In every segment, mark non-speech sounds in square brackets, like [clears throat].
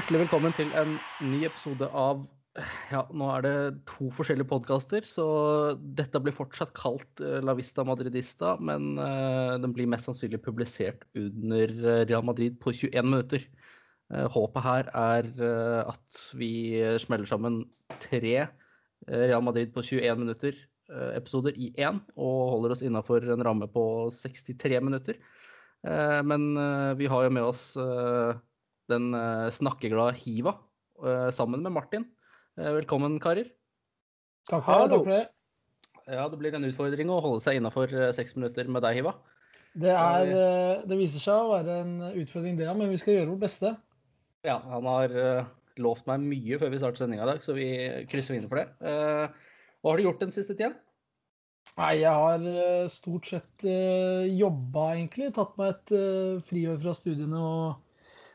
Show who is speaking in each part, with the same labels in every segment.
Speaker 1: Hjertelig velkommen til en ny episode av ja, nå er det to forskjellige podkaster, så dette blir fortsatt kalt eh, La Vista Madridista, men uh, den blir mest sannsynlig publisert under eh, Real Madrid på 21 minutter. Håpet her er at vi smeller sammen tre Real Madrid på 21 minutter episoder i én, og holder oss innafor en ramme på 63 minutter. men vi har jo med oss den snakkeglade Hiva sammen med Martin. Eh, velkommen, karer.
Speaker 2: Takk for, det, takk for det.
Speaker 1: Ja, Det blir en utfordring å holde seg innafor eh, seks minutter med deg, Hiva.
Speaker 2: Det, er, eh, det, viser seg å være en utfordring, det, men vi skal gjøre vårt beste.
Speaker 1: Ja, han har lovt meg mye før vi starter sendinga i dag, så vi krysser finner for det. Hva har du gjort den siste tida?
Speaker 2: Nei, jeg har stort sett jobba, egentlig. Tatt meg et friår fra studiene og,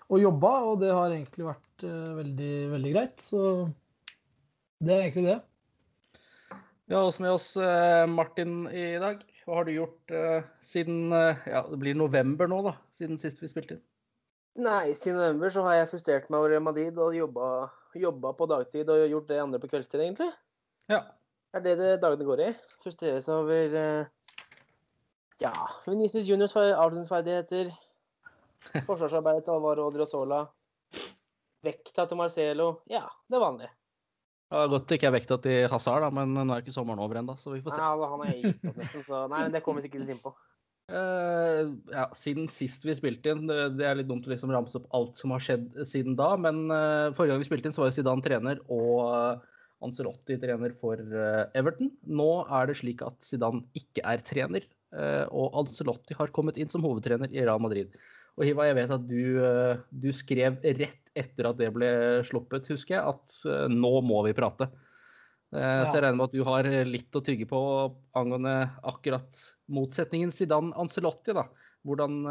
Speaker 2: og jobba, og det har egentlig vært veldig, veldig greit. Så det er egentlig det.
Speaker 1: Vi har også med oss eh, Martin i dag. Hva har du gjort uh, siden uh, ja, det blir november nå, da, siden sist vi spilte inn?
Speaker 3: Nei, siden november så har jeg frustrert meg over Madrid og jobba, jobba, på dagtid og gjort det andre på kveldstid, egentlig.
Speaker 1: Ja.
Speaker 3: Det er det, det dagene går i. Frustrere seg over uh, ja, Venezia Juniors avslutningsferdigheter, forsvarsarbeidet til Alvaro Odriozola, vekta til Marcelo. Ja, det vanlige.
Speaker 1: Det var godt det ikke er vekta til Hazard, da, men nå er ikke sommeren over ennå, så vi får se.
Speaker 3: Nei, han er gitt opp nesten, så nei, det kommer vi sikkert litt inn på.
Speaker 1: Uh, ja, siden sist vi spilte inn, det, er litt dumt å liksom ramse opp alt som har skjedd siden da, men uh, forrige gang vi spilte inn, så var jo Zidane trener og uh, Ancelotti trener for Everton. Nå er det slik at Zidane ikke er trener, og Ancelotti har kommet inn som hovedtrener i Real Madrid. Og Hiva, jeg vet at du, eh, du, skrev rett etter at det ble sluppet, husker jeg, at eh, nå må vi prate. Eh, ja. Så jeg regner med at du har litt å tygge på angående akkurat motsetningen Zidane-Ancelotti. da. Hvordan,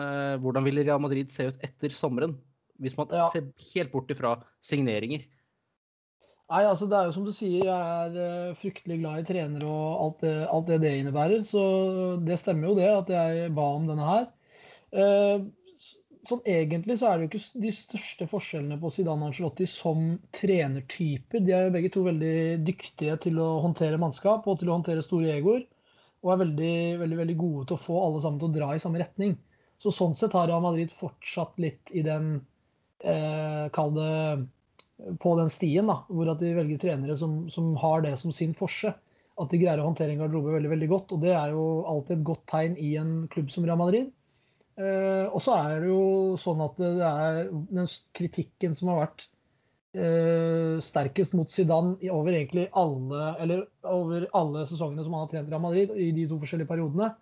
Speaker 1: hvordan vil Real Madrid se ut etter sommeren, hvis man ja. ser helt bort ifra signeringer?
Speaker 2: Nei, altså Det er jo som du sier, jeg er fryktelig glad i trenere og alt det, alt det, det innebærer. Så det stemmer jo det at jeg ba om denne her sånn egentlig så er det jo ikke de største forskjellene på Zidane og Angelotti som trenertyper. De er jo begge to veldig dyktige til å håndtere mannskap og til å håndtere store egoer. Og er veldig, veldig, veldig gode til å få alle sammen til å dra i samme retning. Så sånn sett har Real Madrid fortsatt litt i den eh, Kall det på den stien, da, hvor at de velger trenere som, som har det som sin forse. At de greier å håndtere en garderobe veldig veldig godt. Og det er jo alltid et godt tegn i en klubb som Real Madrid. Uh, og så er det jo sånn at det er den kritikken som har vært eh, sterkest mot Zidane over egentlig alle, eller over alle sesongene som han har trent Real Madrid, i de to forskjellige periodene,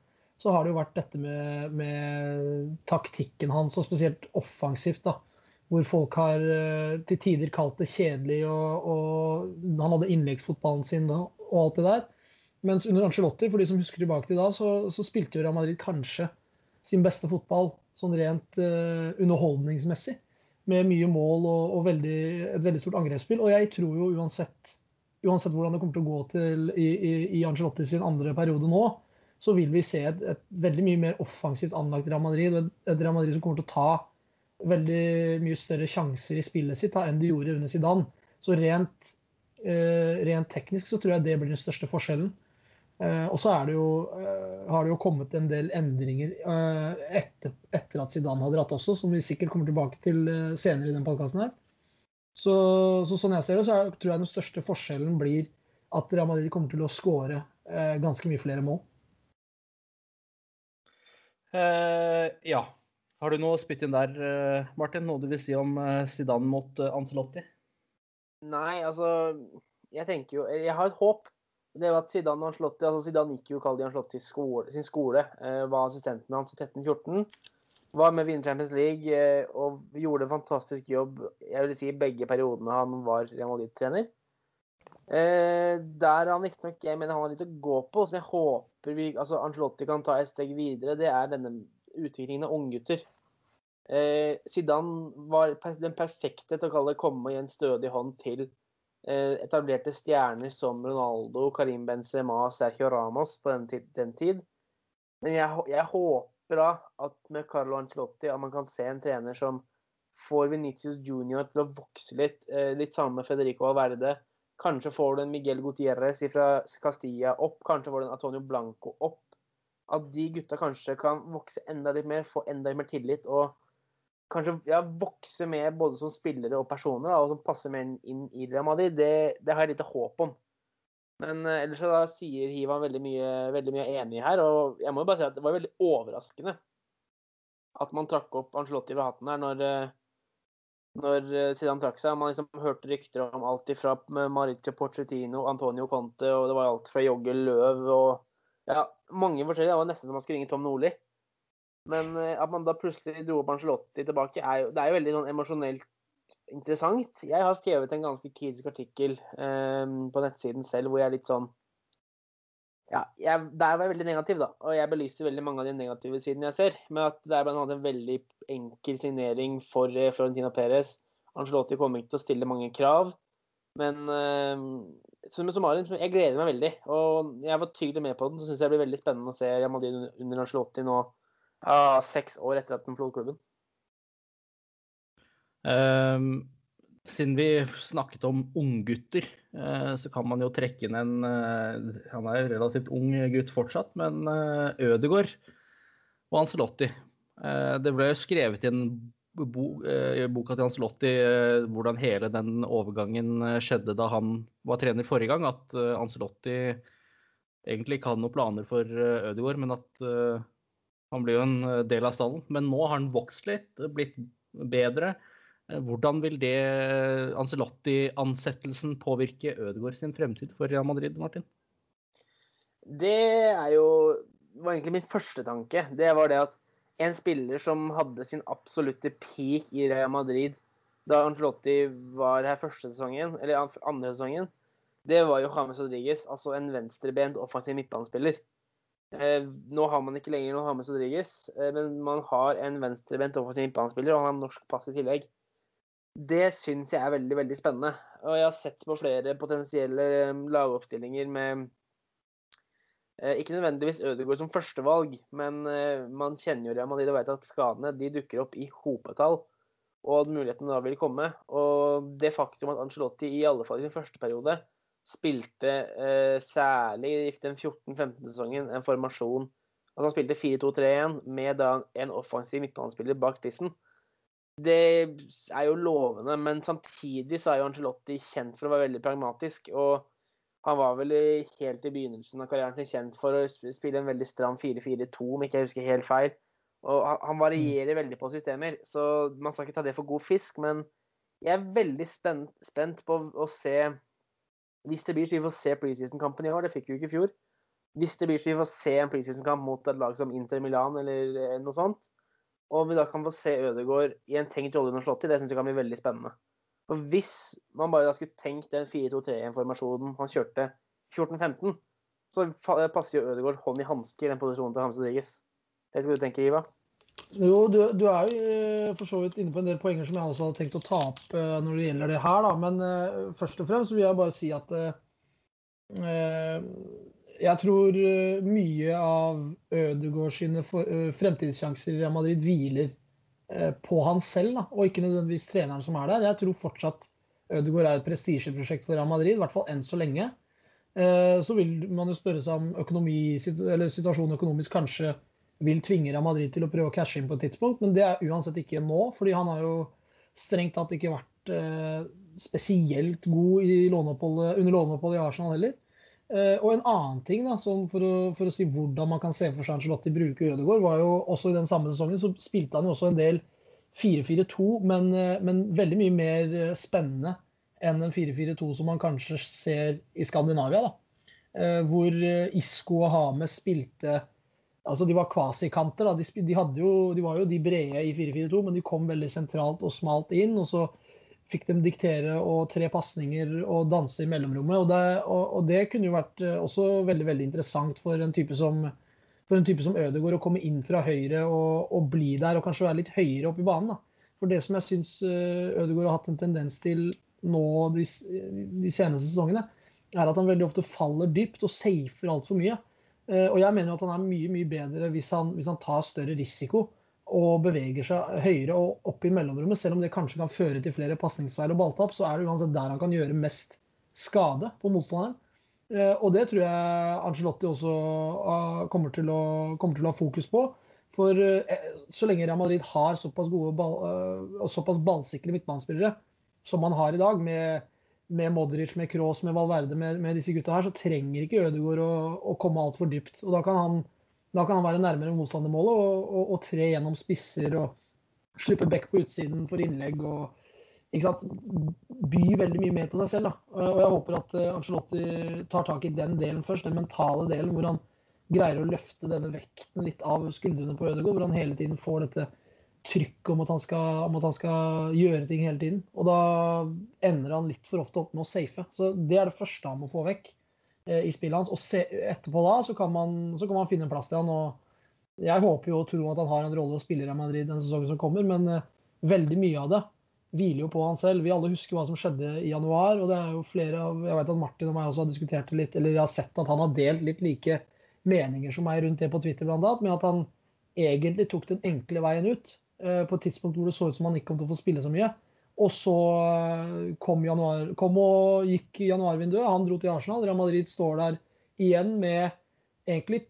Speaker 2: så har det jo vært dette med, med taktikken hans, og spesielt offensivt. da, Hvor folk har uh, til tider kalt det kjedelig, og, og han hadde innleggsfotballen sin og, og, alt det der. Mens under Angelotti, for de som husker tilbake til da, så, så spilte jo Real Madrid kanskje sin beste fotball sånn rent uh, underholdningsmessig. Med mye mål og, og veldig, et veldig stort angrepsspill. Og jeg tror jo uansett, uansett hvordan det kommer til å gå til i, i, i Angelotti sin andre periode nå, så vil vi se et, et, veldig mye mer offensivt anlagt Real Madrid. Et, et Real Madrid som kommer til å ta veldig mye større sjanser i spillet sitt da, enn de gjorde under Zidane. Så rent, uh, rent teknisk så tror jeg det blir den største forskjellen. Eh, og så det jo, eh, har det jo kommet en del endringer eh, etter, etter, at Zidane har dratt også, som vi sikkert kommer tilbake til senere i den podkasten her. Så, så, sånn jeg ser det, så er, tror jeg den største forskjellen blir at Real Madrid kommer til å skåre eh, ganske mye flere mål.
Speaker 1: Uh, ja. Har du noe å spytte inn der, Martin? Noe du vil si om Zidane mot Ancelotti?
Speaker 3: Nei, altså Jeg tenker jo Jeg har et håp det var at Zidane Ancelotti, altså Zidane gikk jo Kaldi Anslotti skole, sin skole. Eh, var assistenten hans i 13-14. Var med Vinner Champions League eh, og gjorde en fantastisk jobb jeg vil si i begge periodene han var Real Madrid-trener. Eh, der han riktignok jeg mener han har litt å gå på, som jeg håper vi, altså Ancelotti kan ta et steg videre, det er denne utviklingen av unggutter. Eh, Zidane var den perfekte til å kalle det komme i en stødig hånd til etablerte stjerner som Ronaldo, Karim Benzema, Sergio Ramos på den, den tid. Men jeg, jeg, håper da at med Carlo Ancelotti at man kan se en trener som får Venitius Junior til å vokse litt, eh, litt sammen med Federico Valverde. Kanskje får du en Miguel Gutierrez fra Castilla opp, kanskje får du en Antonio Blanco opp. At de gutta kanskje kan vokse enda litt mer, få enda mer tillit og kanskje ja, vokse med både som spillere og personer, da, og som passer mer inn i Real Madrid, det, det har jeg lite håp om. Men uh, ellers så da sier Hivan veldig mye, veldig mye enig her. Og jeg må jo bare si at det var veldig overraskende at man trakk opp Angelotti ved hatten her når, eh, når eh, Zidane trakk seg. Man liksom hørte rykter om alt ifra Maritio Pochettino, Antonio Conte, og det var alt fra Jogge Løv og ja, mange forskjellige. Det var nesten som man skulle ringe Tom Nordli. Men at man da plutselig dro opp Angelotti tilbake, er jo, det er jo veldig sånn emosjonelt interessant. Jeg har skrevet en ganske kritisk artikkel um, på nettsiden selv hvor jeg er litt sånn ja, jeg, Der var jeg veldig negativ, da. Og jeg belyser veldig mange av de negative sidene jeg ser. Med at det er blant annet en veldig enkel signering for uh, Florentina Perez. Angelotti kommer ikke til å stille mange krav. Men um, som, Marin, jeg gleder meg veldig. Og jeg var tydelig med på den. Så syns jeg det blir veldig spennende å se Real Madrid under Angelotti nå ja, seks år etter at den forlot klubben.
Speaker 1: Um, siden vi snakket om unggutter, uh, så kan man jo trekke inn en uh, Han er relativt ung gutt fortsatt, men uh, Ødegård og Ancelotti. Uh, det ble jo skrevet i en bo, boka til Ancelotti hvordan hele den overgangen skjedde da han var trener forrige gang. At Ancelotti egentlig ikke hadde noen planer for Ødegård, men at han blir jo en del av stallen. Men nå har han vokst litt, blitt bedre. Eh, hvordan vil det Ancelotti-ansettelsen påvirke Ødegaard sin fremtid for Real Madrid, Martin?
Speaker 3: Det er jo var egentlig min første tanke. Det var det at en spiller som hadde sin absolutte peak i Real Madrid da Ancelotti var her første sesongen, eller andre sesongen, det var jo James Rodriguez, altså en venstrebent offensiv midtbanespiller. Eh, nå har man ikke lenger noen Hames Rodriguez, eh, men man har en venstrebent offensiv midtbanespiller, og han har norsk pass i tillegg. Det syns jeg er veldig veldig spennende. Og jeg har sett på flere potensielle um, lagoppstillinger med eh, ikke nødvendigvis Ødegaard som førstevalg, men eh, man kjenner jo Real Madrid og vet at skadene de dukker opp i hopetall. Og at mulighetene da vil komme. Og det faktum at Angelotti i alle fall i sin første periode spilte eh, særlig i den 14-15-sesongen en formasjon Altså han spilte 4-2-3-1 med da en offensiv midtbanespiller bak spissen det er jo lovende, men samtidig så er jo Angelotti kjent for å være veldig pragmatisk. Og han var vel helt i begynnelsen av karrieren sin kjent for å spille en veldig stram 4-4-2, om ikke jeg husker helt feil. Og han varierer veldig på systemer, så man skal ikke ta det for god fisk. Men jeg er veldig spent, spent på å se Hvis det blir så vi får se preseason-kampen i år, det fikk vi jo ikke i fjor. Hvis det blir så vi får se en preseason-kamp mot et lag som Inter Milan eller noe sånt, og vi da kan få se Ødegaard i en tenkt rolle under Slotty, det syns jeg kan bli veldig spennende. For hvis man bare da skulle tenkt den 4-2-3-informasjonen han kjørte 14-15, så passer jo Ødegaard hånd i hanske i den posisjonen til Hamse Rodriguez. Vet du hva du tenker, Iva?
Speaker 2: Jo, du, du, er jo eh, for så vidt inne på en del poenger som jeg også hadde tenkt å ta opp uh, når det gjelder det her. Da. Men uh, først og fremst vil jeg bare si at uh, jeg tror eh, mye av Ødegaard sine eh, fremtidssjanser i Real Madrid hviler eh, på han selv, da, og ikke nødvendigvis treneren som er der. Jeg tror fortsatt Ødegaard er et prestisjeprosjekt for Real Madrid, i hvert fall enn så lenge. Så vil man jo spørre seg om økonomi, situasjonen økonomisk kanskje vil tvinge Real Madrid til å prøve å cashe inn på et tidspunkt, men det er uansett ikke nå. fordi han har jo strengt tatt ikke vært spesielt god låneoppholdet, under låneoppholdet i Arsenal heller. Eh, og en annen ting, da, for, å, for, å, si hvordan man kan se for seg Angelotti bruke Ødegaard, var jo også i den samme sesongen så spilte han jo også en del 4-4-2, men, uh, men, veldig mye mer uh, spennende enn en 4-4-2 som man kanskje ser i Skandinavia. da. hvor Isco og Hames spilte Altså, de var kvasikanter. de, de, jo, de var jo de brede i 4-4-2, men de kom veldig sentralt og smalt inn. og så fikk de diktere og tre pasninger og danse i mellomrommet. Og det, og, og det, kunne jo vært eh, også veldig veldig interessant for en type som for en type som Ødegaard å komme inn fra høyre og, og, bli der og kanskje være litt høyere oppe i banen. Da. For det som jeg syns eh, Ødegaard har hatt en tendens til nå de, de seneste sesongene, er at han veldig ofte faller dypt og safer altfor mye. Eh, og jeg mener at han er mye mye bedre hvis han, hvis han tar større risiko og beveger seg høyere og opp i mellomrommet, selv om det kanskje kan føre til flere pasningsfeil og balltap, så er det uansett der han kan gjøre mest skade på motstanderen. Eh, og det tror jeg Angelotti også ah, kommer til å, kommer til å ha fokus på. For eh, så lenge Real Madrid har såpass gode ball, såpass ballsikre midtbanespillere som man har i dag, med, med Modric, med Kroos, med Valverde, med, med, disse gutta her, så trenger ikke Ødegaard å, å komme altfor dypt. Og da kan han da kan han være nærmere motstandermålet og, og, og, tre gjennom spisser og slippe bekk på utsiden for innlegg. og By veldig mye mer på seg selv. da. Og Jeg håper at eh, Angelotti tar tak i den delen først, den mentale delen, hvor han greier å løfte denne vekten litt av skuldrene på Ødegaard. Hvor han hele tiden får dette trykket om at, skal, om at han skal gjøre ting hele tiden. Og da ender han litt for ofte opp med å safe. Så det er det første han må få vekk. Eh, i spillet hans. Og se, etterpå da så kan, man, så kan man finne en plass til han. og Jeg håper jo og tror at han har en rolle å spille i Madrid den sesongen som kommer, men eh, veldig mye av det hviler jo på han selv. Vi alle husker hva som skjedde i januar. og det er jo flere av, Jeg vet at Martin og meg også har diskutert det litt, eller jeg har sett at han har delt litt like meninger som meg rundt det på Twitter, blant annet, med at han egentlig tok den enkle veien ut på et tidspunkt hvor det så ut som han ikke kom til å få spille så mye. Og så eh, kom, januar, kom og gikk januarvinduet. Han dro til Arsenal. Real Madrid står der igjen med egentlig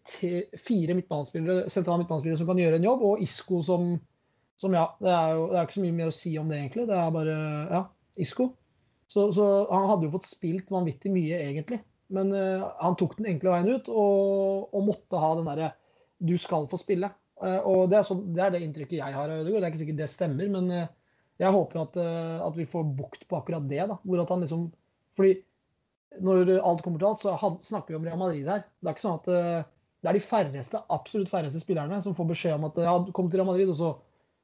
Speaker 2: fire midtbanespillere, sentrale midtbanespillere som kan gjøre en jobb, og Isco som, som ja, det er jo det er ikke så mye mer å si om det, egentlig. Det er bare ja, Isco. Så, så han hadde jo fått spilt vanvittig mye, egentlig. Men uh, han tok den enkle veien ut og, og måtte ha den derre Du skal få spille. Uh, og det er, så, det er, det inntrykket jeg har av Ødegaard. Det er ikke sikkert det stemmer, men uh, jeg håper at, eh, at, vi får bukt på akkurat det. da, hvor at han liksom, fordi Når alt kommer til alt, så snakker vi om Real Madrid her. Det er ikke sånn at eh, det er de færreste, absolutt færreste spillerne som får beskjed om at ja, kom til Real Madrid, og så,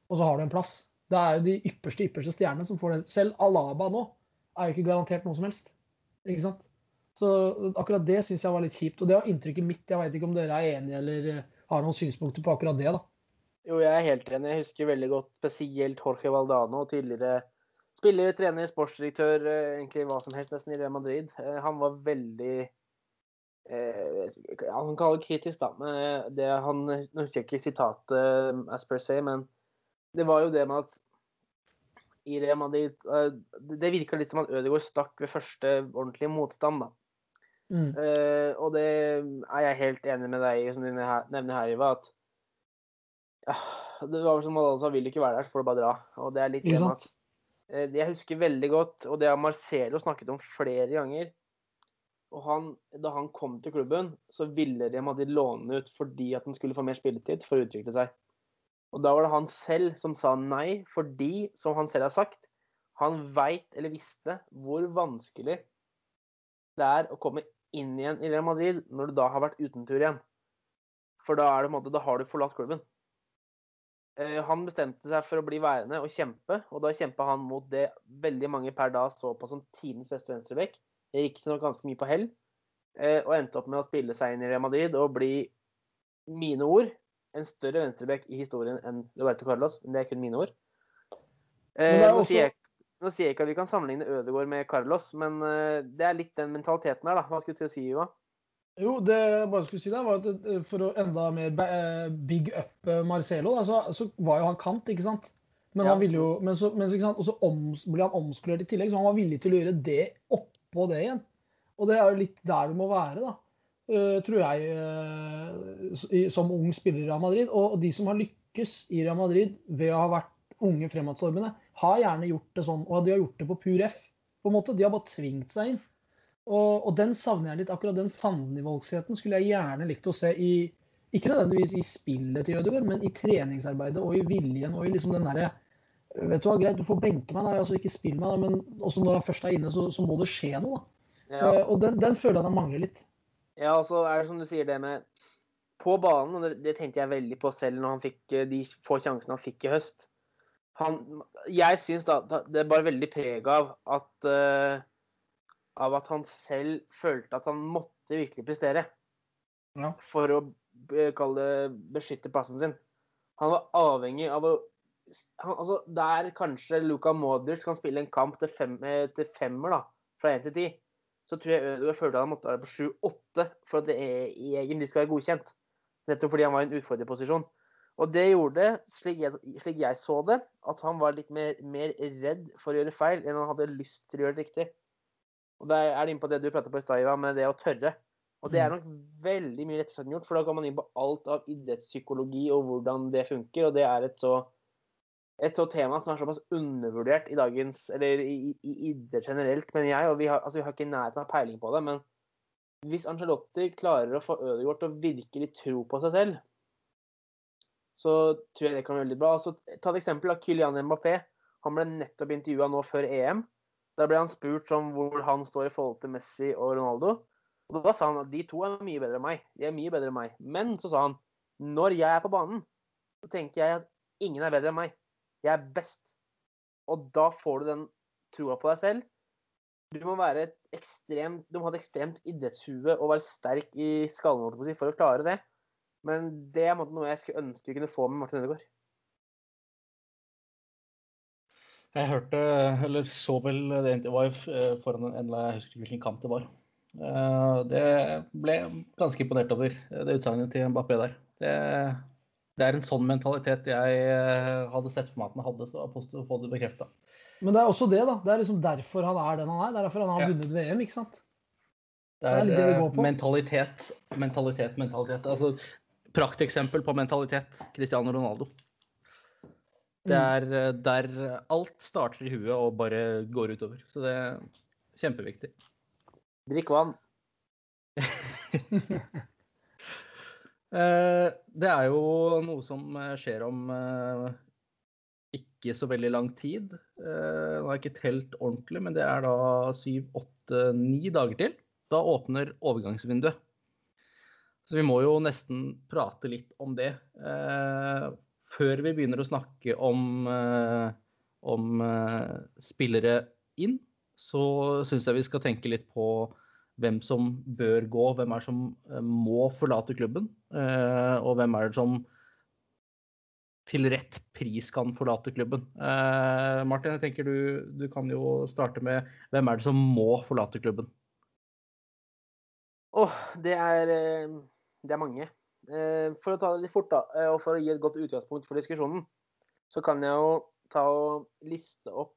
Speaker 2: og så har du en plass. Det er jo de ypperste ypperste stjernene som får det. Selv Alaba nå er jo ikke garantert noe som helst. Ikke sant? Så akkurat det syns jeg var litt kjipt. Og det var inntrykket mitt. Jeg veit ikke om dere er enige eller eh, har noen synspunkter på akkurat det. da.
Speaker 3: Jo, jeg er helt enig. Jeg husker veldig godt spesielt Jorge Valdano, tidligere spiller, trener, sportsdirektør, eh, egentlig hva som helst nesten i Real Madrid. Eh, han var veldig eh, Han kaller det kritisk, da. Men det han, Nå husker jeg ikke sitatet as per se, men det var jo det med at i Real Madrid Det virka litt som at Ødegaard stakk ved første ordentlige motstand, da. Mm. Uh, og det er jeg helt enig med deg i, som du nevner her, Iva, at det var som alle sa, vil du ikke være der, så får du bare dra. Og det er litt det at uh, Jeg husker veldig godt, og det har Marcelo snakket om flere ganger. Og han, da han kom til klubben, så ville Real Madrid låne ut fordi at han skulle få mer spilletid for å utvikle seg. Og da var det han selv som sa nei, fordi, som han selv har sagt, han veit eller visste hvor vanskelig det er å komme inn igjen i Real Madrid når du da har vært utentur igjen. For da, er det, en måte, da har du forlatt klubben. Eh, han bestemte seg for å bli værende og kjempe, og da kjempa han mot det veldig mange per da så på som tidens beste venstreback. nok ganske mye på hell, eh, og endte opp med å spille seg inn i Real Madrid og bli, mine ord, en større venstreback i historien enn Roberto Carlos. Men det er kun mine ord. Eh, også... nå, sier jeg, nå, sier jeg, ikke at vi kan sammenligne Ødegaard med Carlos, men det er litt den mentaliteten her, da. Hva skulle du til å si, Iva?
Speaker 2: Jo, det jeg bare skulle si der, var at eh, for å enda mer eh, big up eh, Marcelo, da, så, så, var jo han kant, ikke sant? Men ja, han ville jo, men så, men, og så ble han omskolert i tillegg, så han var villig til å gjøre det oppå det igjen. Og det er jo litt der du må være, da. Tror jeg, som ung spiller i Real Madrid. Og, og, de som har lykkes i Real Madrid ved å ha vært unge fremadstormende, har gjerne gjort det sånn. Og de har gjort det på pur F. på en måte. De har bare tvingt seg inn. Og, og, den savner jeg litt. Akkurat den fandenivoldskheten skulle jeg gjerne likt å se i Ikke nødvendigvis i spillet til Ødegaard, men i treningsarbeidet og i viljen og i liksom den derre Vet du hva, greit, du får benke meg, da, altså ikke spill meg, da, men også når han først er inne, så, så må det skje noe. da. Ja. Uh, og den, den, føler jeg han mangler litt.
Speaker 3: Ja, altså er det som du sier det med På banen, og det, det tenkte jeg veldig på selv når han fikk eh, de få sjansene han fikk i høst. Han, jeg syns da det er bare veldig preg av at uh, av at han selv følte at han måtte virkelig prestere ja. for å kalle det beskytte plassen sin. Han var avhengig av å han, altså, Der kanskje Luka Modric kan spille en kamp til, fem, eh, til femmer, da, fra én til ti, så tror jeg Ødegaard følte han måtte være på sju-åtte for at det egentlig skal være godkjent. Nettopp fordi han var i en utfordrerposisjon. Og det gjorde, slik jeg, slik jeg så det, at han var litt mer, mer, redd for å gjøre feil enn han hadde lyst til å gjøre det riktig. Og Der er det inne på det du pratet på i stad, med det å tørre. Og det er nok veldig mye rettere enn gjort, for da går man inn på alt av idrettspsykologi og hvordan det funker, og det er et så, et så tema som er såpass undervurdert i dagens Eller i, i idrett generelt, mener jeg. Og vi har, altså, vi har ikke nærheten av peiling på det, men hvis Angelotti klarer å få Ødegaard til å virkelig tro på seg selv, så tror jeg det kan være veldig bra. Altså, ta et eksempel av Kylian Mbappé. Han ble nettopp intervjua nå før EM. Da ble han spurt om hvor han står i forhold til Messi og Ronaldo. Og Da sa han at de to er mye bedre enn meg. De er mye bedre enn meg. Men så sa han når jeg er på banen, så tenker jeg at ingen er bedre enn meg. Jeg er best. Og da får du den troa på deg selv. Du må, være et ekstremt, du må ha et ekstremt idrettshue og være sterk i skallen for å klare det. Men det er noe jeg skulle ønske vi kunne få med Martin Ødegaard.
Speaker 1: Jeg hørte, eller så vel det intervjuet eh, foran en eller jeg husker ikke hvilken kamp det var. Eh, det ble ganske imponert over eh, det utsagnet til Mbappé der. Det, det, er en sånn mentalitet jeg hadde sett for meg at han hadde, så det var positivt å få det bekrefta.
Speaker 2: Men det er også det, da. Det er liksom derfor han er den han er. Det er derfor han har ja. vunnet VM, ikke sant?
Speaker 1: Det er, det er det det mentalitet, mentalitet, mentalitet. Altså, prakteksempel på mentalitet. Cristiano Ronaldo. Det mm. er eh, der alt starter i huet og bare går utover. Så det er kjempeviktig.
Speaker 3: Drikk vann. [laughs]
Speaker 1: Eh, det er jo noe som eh, skjer om ikke så veldig lang tid. Nå har jeg ikke telt ordentlig, men det er da syv, åtte, ni dager til. Da åpner overgangsvinduet. Så vi må jo nesten prate litt om det. Eh, før vi begynner å snakke om, eh, om eh, spillere inn, så syns jeg vi skal tenke litt på hvem som bør gå, hvem er det som eh, må forlate klubben, eh, og hvem er det som til rett pris kan forlate klubben. Eh, Martin, jeg tenker du, du kan jo starte med hvem er det som må forlate klubben?
Speaker 3: Åh, oh, det er det er mange. Eh, for å ta det litt fort, da, eh, og for å gi et godt utgangspunkt for diskusjonen, så kan jeg jo ta og liste opp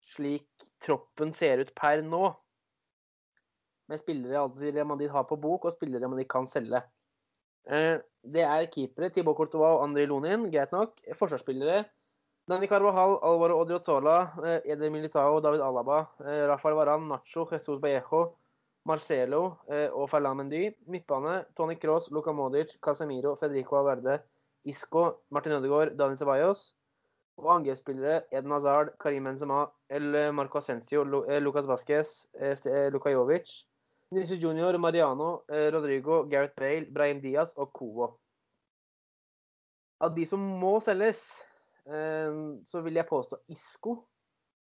Speaker 3: slik troppen ser ut per nå. Med spillere man de har på bok, og spillere man kan selge. Eh, det er keepere Tibo Courtois og André Lonin, greit nok. Forsvarsspillere Dani Carvajal, Alvaro Odriozola, Eder Militao, David Alaba, Rafael Varan, Nacho, Jesus Vallejo, Marcelo eh, og Ferland Mendy. Midtbane Tony Cross, Luka Modic, Casemiro, Federico Alverde, Isco, Martin Ødegaard, Daniel Ceballos. Og angrepsspillere Eden Hazard, Karim Benzema, El Marco Ascencio, eh, Lucas Vasquez, eh, Luka Jovic. Nisse Junior, Mariano, Rodrigo, Gareth Bale, Brahim Diaz og Covo. Av de som må selges, så vil jeg påstå Isco.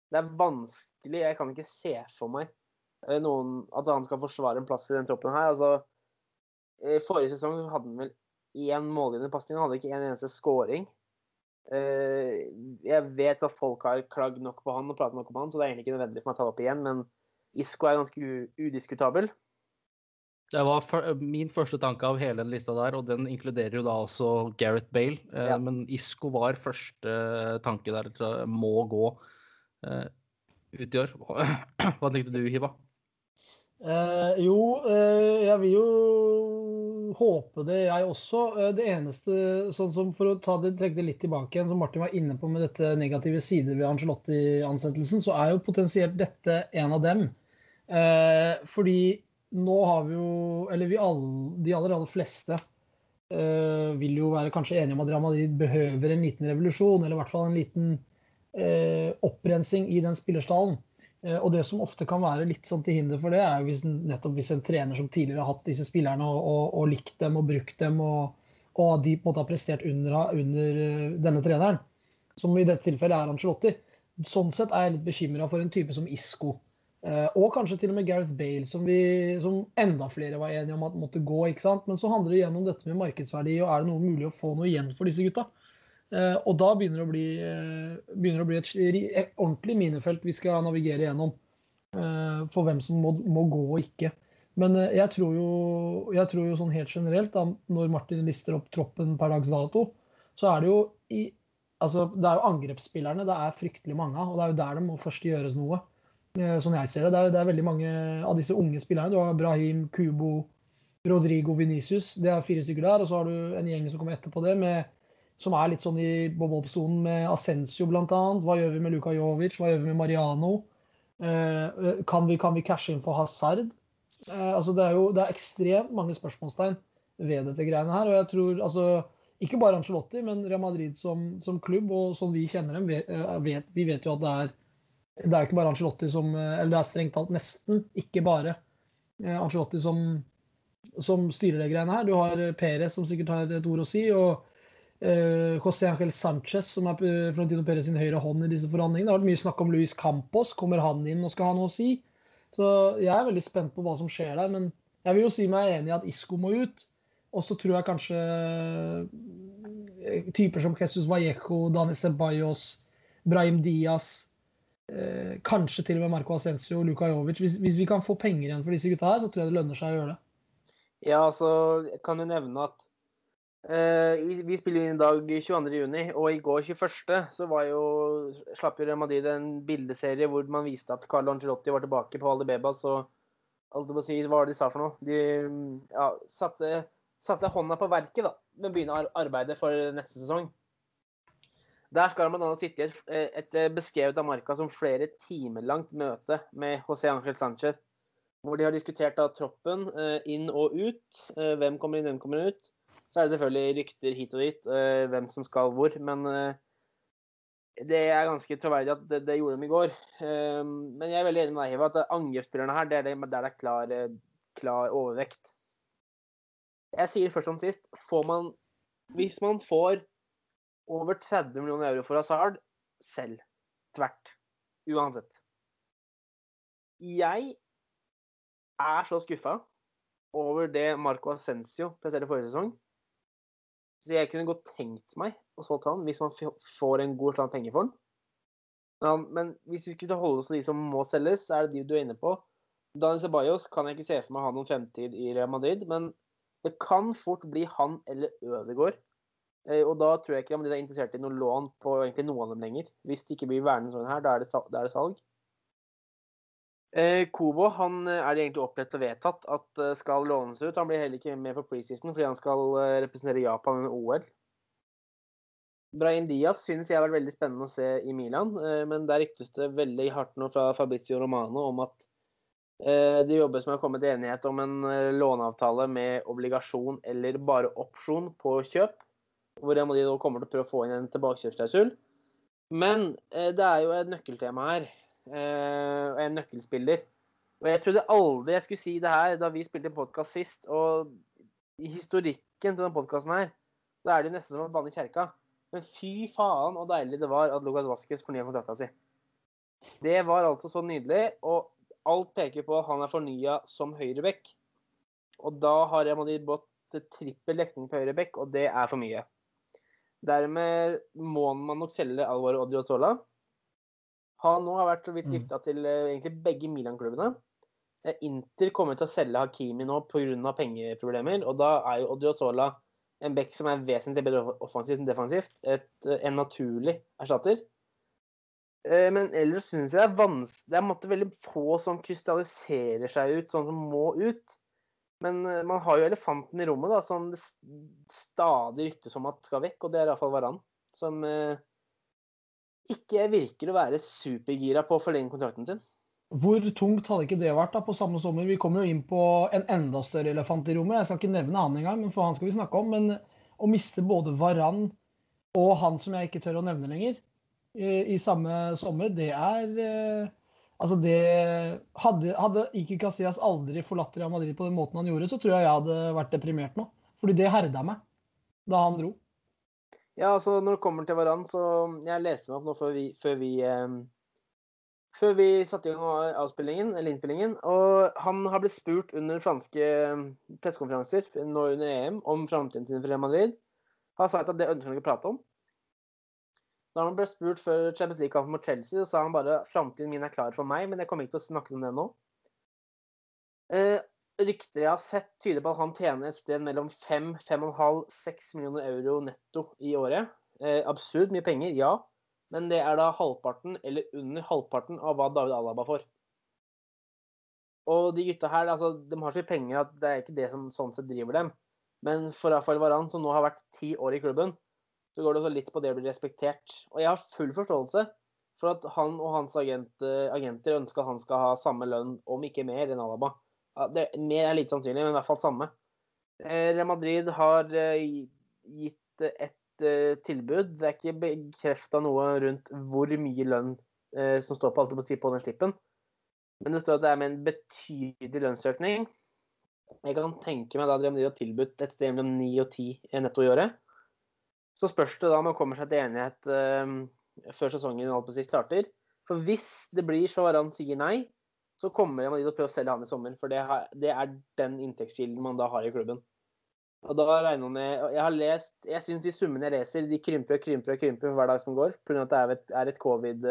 Speaker 3: Det er vanskelig. Jeg kan ikke se for meg noen, at han skal forsvare en plass i den troppen her. Altså, forrige sesong hadde han vel én målgivende pasning, han hadde ikke en eneste scoring. Eh, jeg vet at folk har klagd nok på han og pratet nok om han, så det er egentlig ikke nødvendig for meg å ta det opp igjen, men Isco er ganske udiskutabel.
Speaker 1: Det var min første tanke av hele den lista der, og den inkluderer jo da også Gareth Bale. Eh, ja. Men Isco var første tanke der. Må gå ut i år. [clears throat] Hva tenkte du, Hiva?
Speaker 2: Eh, jo, eh, jeg vil jo håpe det, jeg også. Eh, det eneste, sånn som for å ta det, trekke det litt tilbake igjen, som Martin var inne på med dette negative sider ved Angelotti-ansettelsen, så er jo potensielt dette en av dem. Eh, fordi nå har vi jo Eller vi alle, de aller, aller fleste eh, vil jo være kanskje enige om at Real behøver en liten revolusjon, eller i hvert fall en liten eh, opprensing i den spillerstallen. Eh, og det som ofte kan være litt sånn til hinder for det, er hvis, nettopp hvis en trener som tidligere har hatt disse spillerne og, og, og likt dem og brukt dem, og, og de på en måte har prestert under, under, eh, denne treneren, som i dette tilfellet er Ancelotti. Sånn sett er jeg litt bekymra for en type som Isco. Eh, og kanskje til og med Gareth Bale, som, vi, som enda flere var enige om at måtte gå. ikke sant? Men så handler det igjen om dette med markedsverdi, og er det noe mulig å få noe igjen for disse gutta? Eh, og da begynner det å bli, eh, det å bli et, et, ordentlig minefelt vi skal navigere gjennom eh, for hvem som må, må gå og ikke. Men jeg tror, jo, jeg tror, jo, sånn helt generelt, da, når Martin lister opp troppen per dags dato, så er det jo i Altså, det er jo angrepsspillerne det er fryktelig mange av, og det er jo der det må først gjøres noe. Eh, sånn jeg ser det. Det er, det er veldig mange av disse unge spillerne. Du har Brahim, Kubo, Rodrigo Venicius. Det er fire stykker der. Og så har du en gjeng som kommer etterpå det, med, som er litt sånn i bob-bob-sonen med Ascencio bl.a. Hva gjør vi med Luka Jovic? Hva gjør vi med Mariano? Eh, kan, vi, kan vi cashe inn på Hazard? Eh, altså det er jo det er ekstremt mange spørsmålstegn ved dette greiene her. Og jeg tror altså ikke bare Ancelotti, men Real Madrid som, som klubb og sånn vi kjenner dem, vet, eh, vi vet jo at det er det er ikke bare Ancelotti som eh, Eller det er strengt talt nesten ikke bare Angelotti som, som styrer det greiene her. Du har Perez som sikkert har et ord å si. og José Ángel Sánchez, som er Florentino Perez sin høyre hånd i disse forhandlingene. Det har vært mye snakk om Luis Campos. Kommer han inn og skal ha noe å si? Så jeg er veldig spent på hva som skjer der. Men jeg vil jo si meg enig i at Isco må ut. Og så tror jeg kanskje eh, typer som Jesus Vallejo, Dani Ceballos, Brahim Diaz eh, Kanskje til og med Marco Ascencio og Luka Jovic. Hvis, hvis, vi kan få penger igjen for disse gutta her, så tror jeg det lønner seg å gjøre det.
Speaker 3: Ja, altså, kan jo nevne at eh, vi spiller inn i dag 22.6, og i går 21. så var jo, slapp jo Madrid en bildeserie hvor man viste at Carlo Angelotti var tilbake på Aldebebas. og alt det si, Hva var det de sa for noe? De ja, satte satte hånda på verket da, med å begynne arbeidet for neste sesong. Der skal man bl.a. sitte i et, et, beskrevet av Marca som flere timer langt møte med José Ángel Sánchez, hvor de har diskutert da troppen eh, inn og ut. Eh, hvem kommer inn, hvem kommer ut. Så er det selvfølgelig rykter hit og dit, eh, hvem som skal hvor. Men det er ganske troverdig at det, det gjorde de i går. Men jeg er veldig enig med deg, Hiva, at angrepsspillerne her, det er der det er klar, klar overvekt. Jeg sier først som sist, får man Hvis man får over 30 millioner euro for Hazard, selv. Tvert. Uansett. Jeg er så skuffa over det Marco Ascencio presterte forrige sesong. Så jeg kunne godt tenkt meg å solgt han hvis man får en god slant penger for den. Men hvis vi skulle holde oss til de som må selges, er det de du er inne på. Daniel Ceballos kan jeg ikke se for meg å ha noen fremtid i Real Madrid, men det kan fort bli han eller Ødegaard. Eh, og da tror jeg ikke de er interessert i noe lån på egentlig noen av dem lenger. Hvis det ikke blir værende sånn her, da er det, da er det salg. Eh, Kobo han eh, er det egentlig opplevd og vedtatt at skal lånes ut. Han blir heller ikke med på preseason fordi han skal representere Japan under OL. Brahim Diaz synes jeg har vært veldig spennende å se i Milan, men der ryktes det veldig hardt nå fra Fabrizio Romano om at Eh, det jobbes med å komme til enighet om en eh, låneavtale med obligasjon eller bare opsjon på kjøp. Hvor de nå kommer til å prøve å få inn en tilbakekjøpsklausul. Men eh, det er jo et nøkkeltema her. Og en nøkkelspiller. Og jeg trodde aldri jeg skulle si det her da vi spilte podkast sist. Og i historikken til denne podkasten her, da er det nesten som å banne i kjerka. Men fy faen og deilig det var at Lucas Vasques fornya kontrakta si. Det var altså så nydelig. Og alt peker på at han er fornya som høyreback. Og da har Real Madrid til trippel dekning på høyreback, og det er for mye. Dermed må man nok selge Alvaro Odriozola. Han nå har vært så vidt gifta rykta til eh, egentlig begge Milan-klubbene. Eh, Inter kommer til å selge Hakimi nå pga. pengeproblemer, og da er jo Odriozola en back som er vesentlig bedre offensivt enn defensivt. Et, eh, en naturlig erstatter. Men ellers syns jeg det er vanskelig Det er måtte veldig få som krystalliserer seg ut, sånn som må ut. Men man har jo elefanten i rommet, da, som det stadig ryktes om at skal vekk, og det er iallfall Varan. Som ikke virker å være supergira på å forlenge kontrakten sin.
Speaker 2: Hvor tungt hadde ikke det vært da på samme sommer? Vi kommer jo inn på en enda større elefant i rommet. Jeg skal ikke nevne han engang, for han skal vi snakke om. Men å miste både Varan og han som jeg ikke tør å nevne lenger, i samme sommer, det er eh, Altså, det Hadde, hadde Iki Casillas aldri forlatt Real Madrid på den måten han gjorde, så tror jeg jeg hadde vært deprimert nå. Fordi det herda meg da han dro.
Speaker 3: Ja, altså når det kommer til Varan, så Jeg leste meg opp nå før vi, før vi, eh, før vi satte i gang avspillingen, eller innspillingen. Og han har blitt spurt under franske pressekonferanser nå under EM om framtiden sin for Real Madrid. Har sagt at det ønsker han ikke å prate om. Da han ble spurt før Champions League-kampen mot Chelsea, så sa han bare framtiden min er klar for meg, men jeg kommer ikke til å snakke om det nå. Eh, rykter jeg har sett, tyder på at han tjener et sted mellom 5, 5,5-6 millioner euro netto i året. Eh, absurd mye penger, ja. Men det er da halvparten eller under halvparten av hva David Alaba får. Og de gutta her, altså, de har så mye penger at det er ikke det som sånn sett driver dem. Men for Rafael Varan, som nå har vært ti år i klubben, så går det også litt på det å bli respektert. Og jeg har full forståelse for at han og hans agent, agenter ønsker at han skal ha samme lønn, om ikke mer, enn Alaba. Ja, det, mer er lite sannsynlig, men i hvert fall samme. Eh, Real Madrid har eh, gitt et eh, tilbud. Det er ikke bekrefta noe rundt hvor mye lønn som står på, på den slippen. Men det står at det er med en betydelig lønnsøkning. Jeg kan tenke meg da Real Madrid har tilbudt et sted mellom 9 og 10 netto i året. Så spørs det da om man kommer seg til enighet før sesongen starter. For hvis det blir så Varan sier nei, så kommer man til å prøve å selge han i sommer. For det, har, det er den inntektskilden man da har i klubben. Og da regner man med Jeg har lest Jeg syns de summene jeg leser, de krymper og krymper og krymper for hver dag som går. Pga. at det er et, er et covid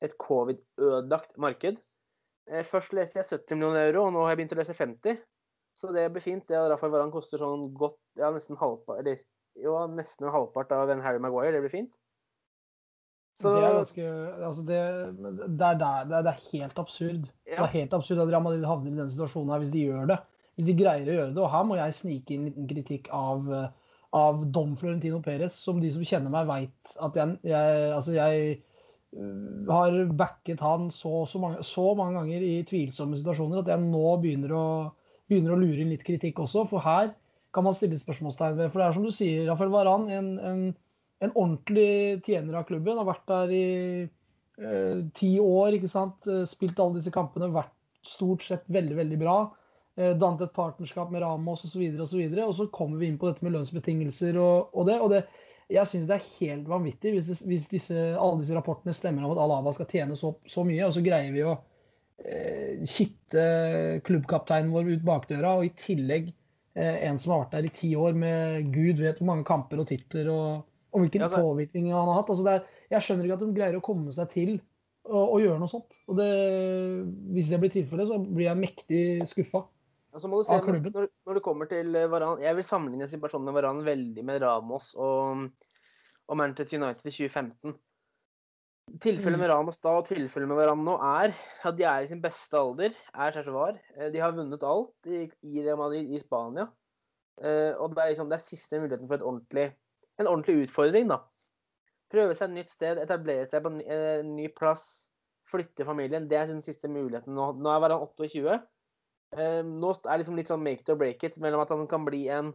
Speaker 3: et covid-ødelagt marked. Eh, først leste jeg 70 millioner euro, og nå har jeg begynt å lese 50. Så det blir fint. Det og Rafael Varan koster sånn godt ja, nesten halvpart, eller, jo, nesten en halvpart av en Harry Maguire. Det blir fint.
Speaker 2: Så... Det er ganske altså det, det, er der, det, er, det, er, helt absurd. Ja. Det er helt absurd at Real Madrid havner i den situasjonen her hvis de gjør det. Hvis de greier å gjøre det. Og her må jeg snike inn en liten kritikk av, av Dom Florentino Perez, som de som kjenner meg, veit at jeg, jeg, altså jeg øh, har backet han så, så, mange, så, mange, ganger i tvilsomme situasjoner at jeg nå begynner å, begynner å lure inn litt kritikk også. For her kan man stille spørsmålstegn ved. For det er som du sier, Rafael Varan, en, en en ordentlig tjener av klubben. Har vært der i eh, ti år, ikke sant. Eh, spilt alle disse kampene, vært stort sett veldig, veldig bra. Eh, dannet et partnerskap med Ramos osv. Og, så og, så og så kommer vi inn på dette med lønnsbetingelser og, og det. og det jeg syns det er helt vanvittig hvis, det, hvis disse, alle disse rapportene stemmer om at Alava skal tjene så, så mye, og så greier vi å eh, kitte klubbkapteinen vår ut bakdøra, og i tillegg eh, en som har vært der i ti år med gud vet hvor mange kamper og titler og, og hvilken ja, påvirkning han har hatt. Altså er, jeg skjønner ikke at de greier å komme seg til å, å gjøre noe sånt. Og det, hvis det blir tilfellet, så blir jeg mektig skuffa.
Speaker 3: Altså må du se, når, når, det kommer til Varan, Jeg vil sammenligne situasjonen med Varan veldig med Ramos og, og Manchester United i 2015. Tilfellet mm. med Ramos da og tilfellet med Varan nå er at de er i sin beste alder. er var. De har vunnet alt i, Real Madrid i Spania. Uh, og det er, liksom, det er siste muligheten for et ordentlig en ordentlig utfordring, da. Prøve seg et nytt sted, etablere seg på en eh, ny plass, flytte familien. Det er sin siste muligheten nå. Nå er han 28. Eh, nå er det liksom litt sånn make it or break it mellom at han kan bli en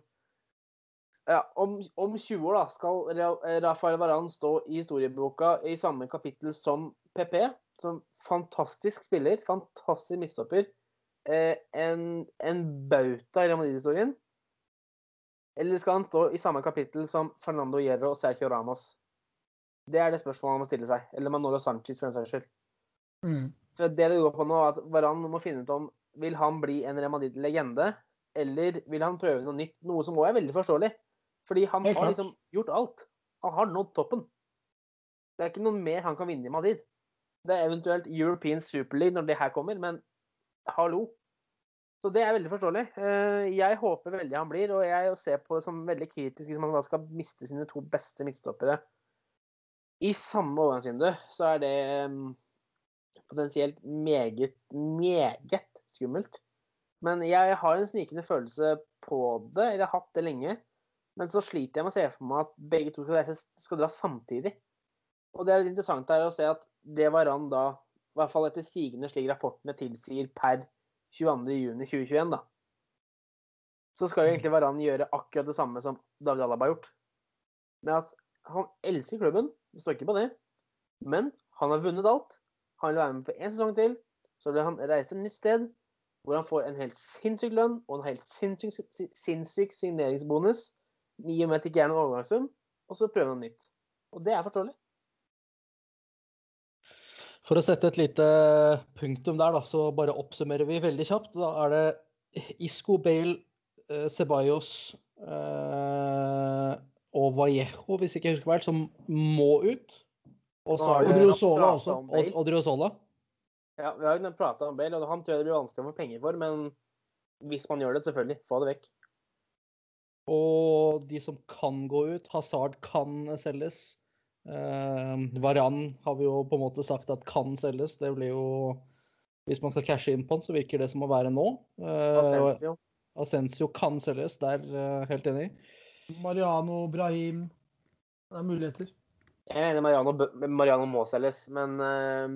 Speaker 3: ja, om, om 20 år da, skal Rafael Varan stå i historieboka i samme kapittel som PP. Som fantastisk spiller, fantastisk midtstopper. Eh, en, en bauta i Real Madrid-historien. Eller skal han stå i samme kapittel som Fernando Hierro og Sergio Ramos? Det er det spørsmålet han må stille seg. Eller Manolo Sanchez, for den saks skyld. Mm. For det det går på nå, er at Varan må finne ut om vil han bli en Remadid-legende, eller vil han prøve noe nytt? Noe som òg er veldig forståelig. Fordi han har liksom gjort alt. Han har nådd toppen. Det er ikke noe mer han kan vinne i Madrid. Det er eventuelt European Super League når det her kommer, men hallo. Så det er veldig forståelig. Eh, jeg håper veldig han blir, og jeg ser på det som veldig kritisk hvis man da skal miste sine to beste midtstoppere i samme overgangsvindu. Så er det mm, potensielt meget, meget skummelt. Men jeg har en snikende følelse på det, eller har hatt det lenge. Men så sliter jeg med å se for meg at begge to skal, reise, skal dra samtidig. Og det er litt interessant her å se at det var han da, i hvert fall etter sigende slik rapportene tilsier per 22.6.2021, da, så skal jo egentlig Varan gjøre akkurat det samme som David Alaba har gjort. Med at han elsker klubben, det står ikke på det, men han har vunnet alt. Han vil være med på én sesong til. Så vil han reise til et nytt sted hvor han får en helt sinnssyk lønn og en helt sinnssyk, sinnssyk signeringsbonus. I og med at det ikke er noen overgangssum. Og så prøver han nytt. Og det er forståelig.
Speaker 1: For å sette et lite punktum der, da, så bare oppsummerer vi veldig kjapt. Da er det Isco, Bale, eh, Ceballos eh, og Vallejo, hvis ikke jeg husker feil, som må ut.
Speaker 2: Og så er det Odriozola også.
Speaker 1: Odriozola.
Speaker 3: Ja, vi har jo prata om Bale, og han tror jeg det blir vanskelig å få penger for, men hvis man gjør det, selvfølgelig. Få det vekk.
Speaker 1: Og de som kan gå ut, Hazard kan selges. Eh, Varan har vi jo på en måte sagt at kan selges. Det blir jo Hvis man skal cashe inn på den, så virker det som å være nå. Eh,
Speaker 3: Asensio.
Speaker 1: Asensio kan selges, der eh, helt enig.
Speaker 2: Mariano, Brahim Det er muligheter.
Speaker 3: Jeg mener Mariano, Mariano må selges, men eh,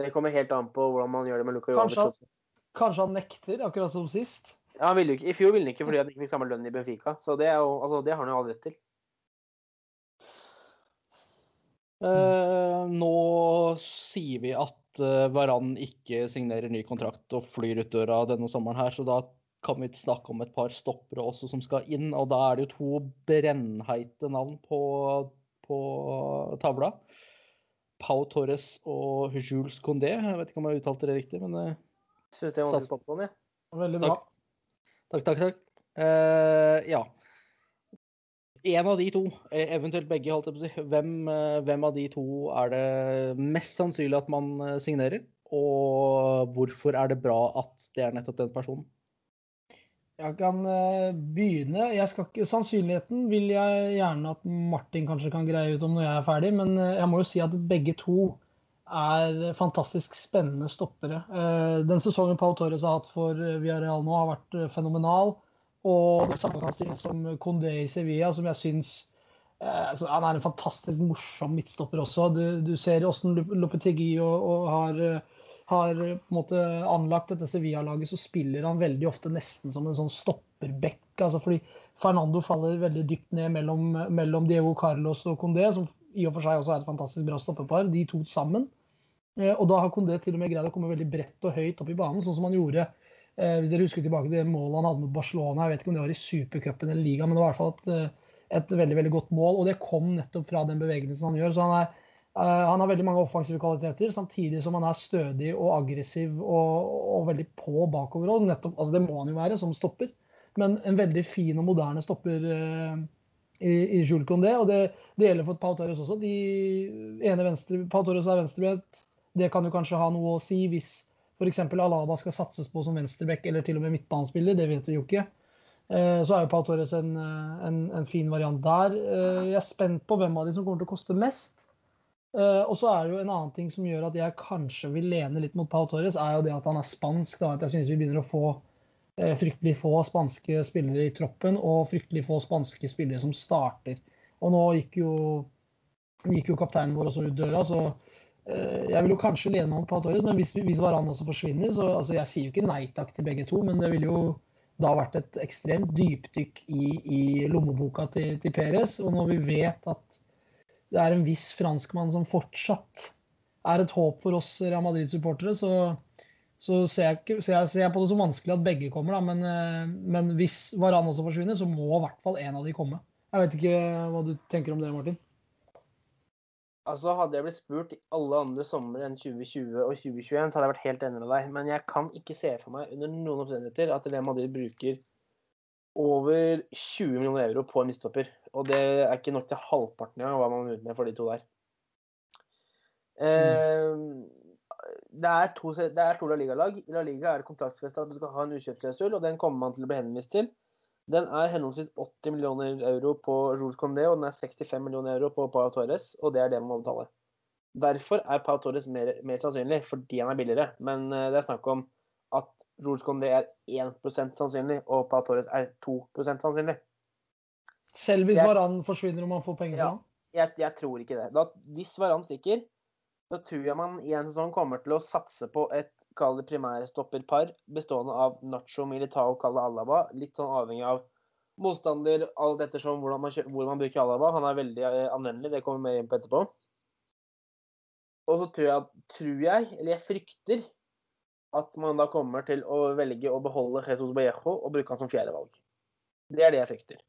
Speaker 3: det kommer helt an på hvordan man gjør det med Luka Jovic.
Speaker 2: Kanskje han-
Speaker 3: også.
Speaker 2: Kanskje han nekter, akkurat som sist.
Speaker 3: Ja, han ville ikke, I fjor ville han ikke fordi han ikke fikk samme lønn i Benfica, så det, er jo, altså, det har han jo all rett til.
Speaker 1: Eh, nå sier vi at uh, Varan ikke signerer ny kontrakt og flyr ut døra denne sommeren her, så da kan vi snakke om et par stoppere også som skal inn. Og da er det jo to brennheite navn på, på tavla. Pau Torres og Jules Condé. Jeg vet ikke om jeg uttalte det riktig, men uh,
Speaker 3: Syns jeg var
Speaker 1: Sats-
Speaker 3: på den, jeg.
Speaker 2: Veldig bra.
Speaker 1: Takk, takk, takk. Eh, ja. En av de to, eh, eventuelt begge. Hvem, eh, hvem av de to er det mest sannsynlig at man eh, signerer? Og hvorfor er det bra at det er nettopp den personen?
Speaker 2: Jeg kan begynne. Jeg skal ikke, sannsynligheten vil jeg gjerne at Martin kanskje kan greie ut om når jeg er ferdig, men jeg må jo si at begge to er fantastisk spennende stoppere. Den sesongen Pau Torres har hatt for Villarreal nå, har vært fenomenal. Og samme kan sies om Condé i Sevilla, som jeg syns eh, altså, Han er en fantastisk morsom midtstopper også. Du, du ser åssen Lopetegui og, og har har på en måte anlagt dette Sevilla-laget, så spiller han veldig ofte nesten som en sånn stopperbekk. Altså fordi Fernando faller veldig dypt ned mellom, mellom Diego Carlos og Condé, som i og for seg også er et fantastisk bra stoppepar, de to sammen. Eh, Og da har Condé til og med greid å komme veldig bredt og høyt opp i banen, sånn som han gjorde hvis dere husker tilbake til det målet han hadde mot Barcelona. Jeg vet ikke om det var i supercupen eller ligaen, men det var i hvert fall et, eh, et veldig veldig godt mål. Og det kom nettopp fra den bevegelsen han gjør. så han er Eh, han har veldig mange offensive kvaliteter, samtidig som han er stødig og aggressiv og, og veldig på bakover. Og nettopp, altså det må han jo være som stopper, men en veldig fin og moderne stopper eh, i, i Jules Condé. Og det, det gjelder for Pau Torres også. De ene venstre, Pau Torres er venstrebrett. Det kan jo kanskje ha noe å si hvis f.eks. Alaba skal satses på som venstreback eller til og med midtbanespiller. Det vet vi jo ikke. Eh, Så er jo Pau Torres en, eh, en, en fin variant der. Eh, Jeg er spent på hvem av de som kommer til å koste mest. Og så er det jo en annen ting som gjør at jeg kanskje vil lene litt mot Pau Torres, er jo det at han er spansk. Da, at jeg synes vi begynner å få fryktelig få spanske spillere i troppen, og fryktelig få spanske spillere som starter. Og nå gikk jo, gikk jo kapteinen vår også ut døra, så jeg vil jo kanskje lene meg mot Pau Torres. Men hvis, hvis Varan også forsvinner, så altså, Jeg sier jo ikke nei takk til begge to, men det ville jo da vært et ekstremt dypdykk i, i lommeboka til, til Perez. Og når vi vet at det er en viss franskmann som fortsatt er et håp for oss Real Madrid-supportere, så, så ser, jeg ser, jeg, ser jeg på det som vanskelig at begge kommer. Da. Men, eh, men hvis Varan også forsvinner, så må i hvert fall en av de komme. Jeg vet ikke hva du tenker om det, Martin?
Speaker 3: Altså, Hadde jeg blitt spurt i alle andre somre enn 2020 og 2021, så hadde jeg vært helt enig med deg. Men jeg kan ikke se for meg under noen omstendigheter at Real Madrid bruker over 20 millioner euro på en midtstopper. Og det er ikke nok til halvparten av hva man er ute med for de to der. Mm. det, er to, to La Liga-lag. I La Liga er det kontraktsfesta at du skal ha en ukjøpsklausul, og den kommer man til å bli henvist til. Den er henholdsvis 80 millioner euro på Jules Condé, og den er 65 millioner euro på Pau Torres, og det er det man må betale. Derfor er Pau Torres mer, mer sannsynlig, fordi han er billigere. Men eh, det er snakk om at Jules Condé er 1 sannsynlig, og Pau Torres er 2 sannsynlig.
Speaker 2: Selv hvis
Speaker 3: Jeg-
Speaker 2: Varan forsvinner og man får penger
Speaker 3: Ja.
Speaker 2: for han?
Speaker 3: Jeg, jeg tror ikke det. Da, hvis Varan stikker, da tror jeg man i en sesong kommer til å satse på et kall det primærstopperpar bestående av Nacho, Militao, Kalle Alaba. Litt sånn avhengig av motstander, alt ettersom hvordan man, hvor man bruker Alaba. Han er veldig eh, anvendelig, det kommer vi mer inn på etterpå. Og så tror jeg, tror jeg, eller jeg frykter, at man da kommer til å velge å beholde Jesus Vallejo og bruke han som fjerdevalg. Det er det jeg frykter.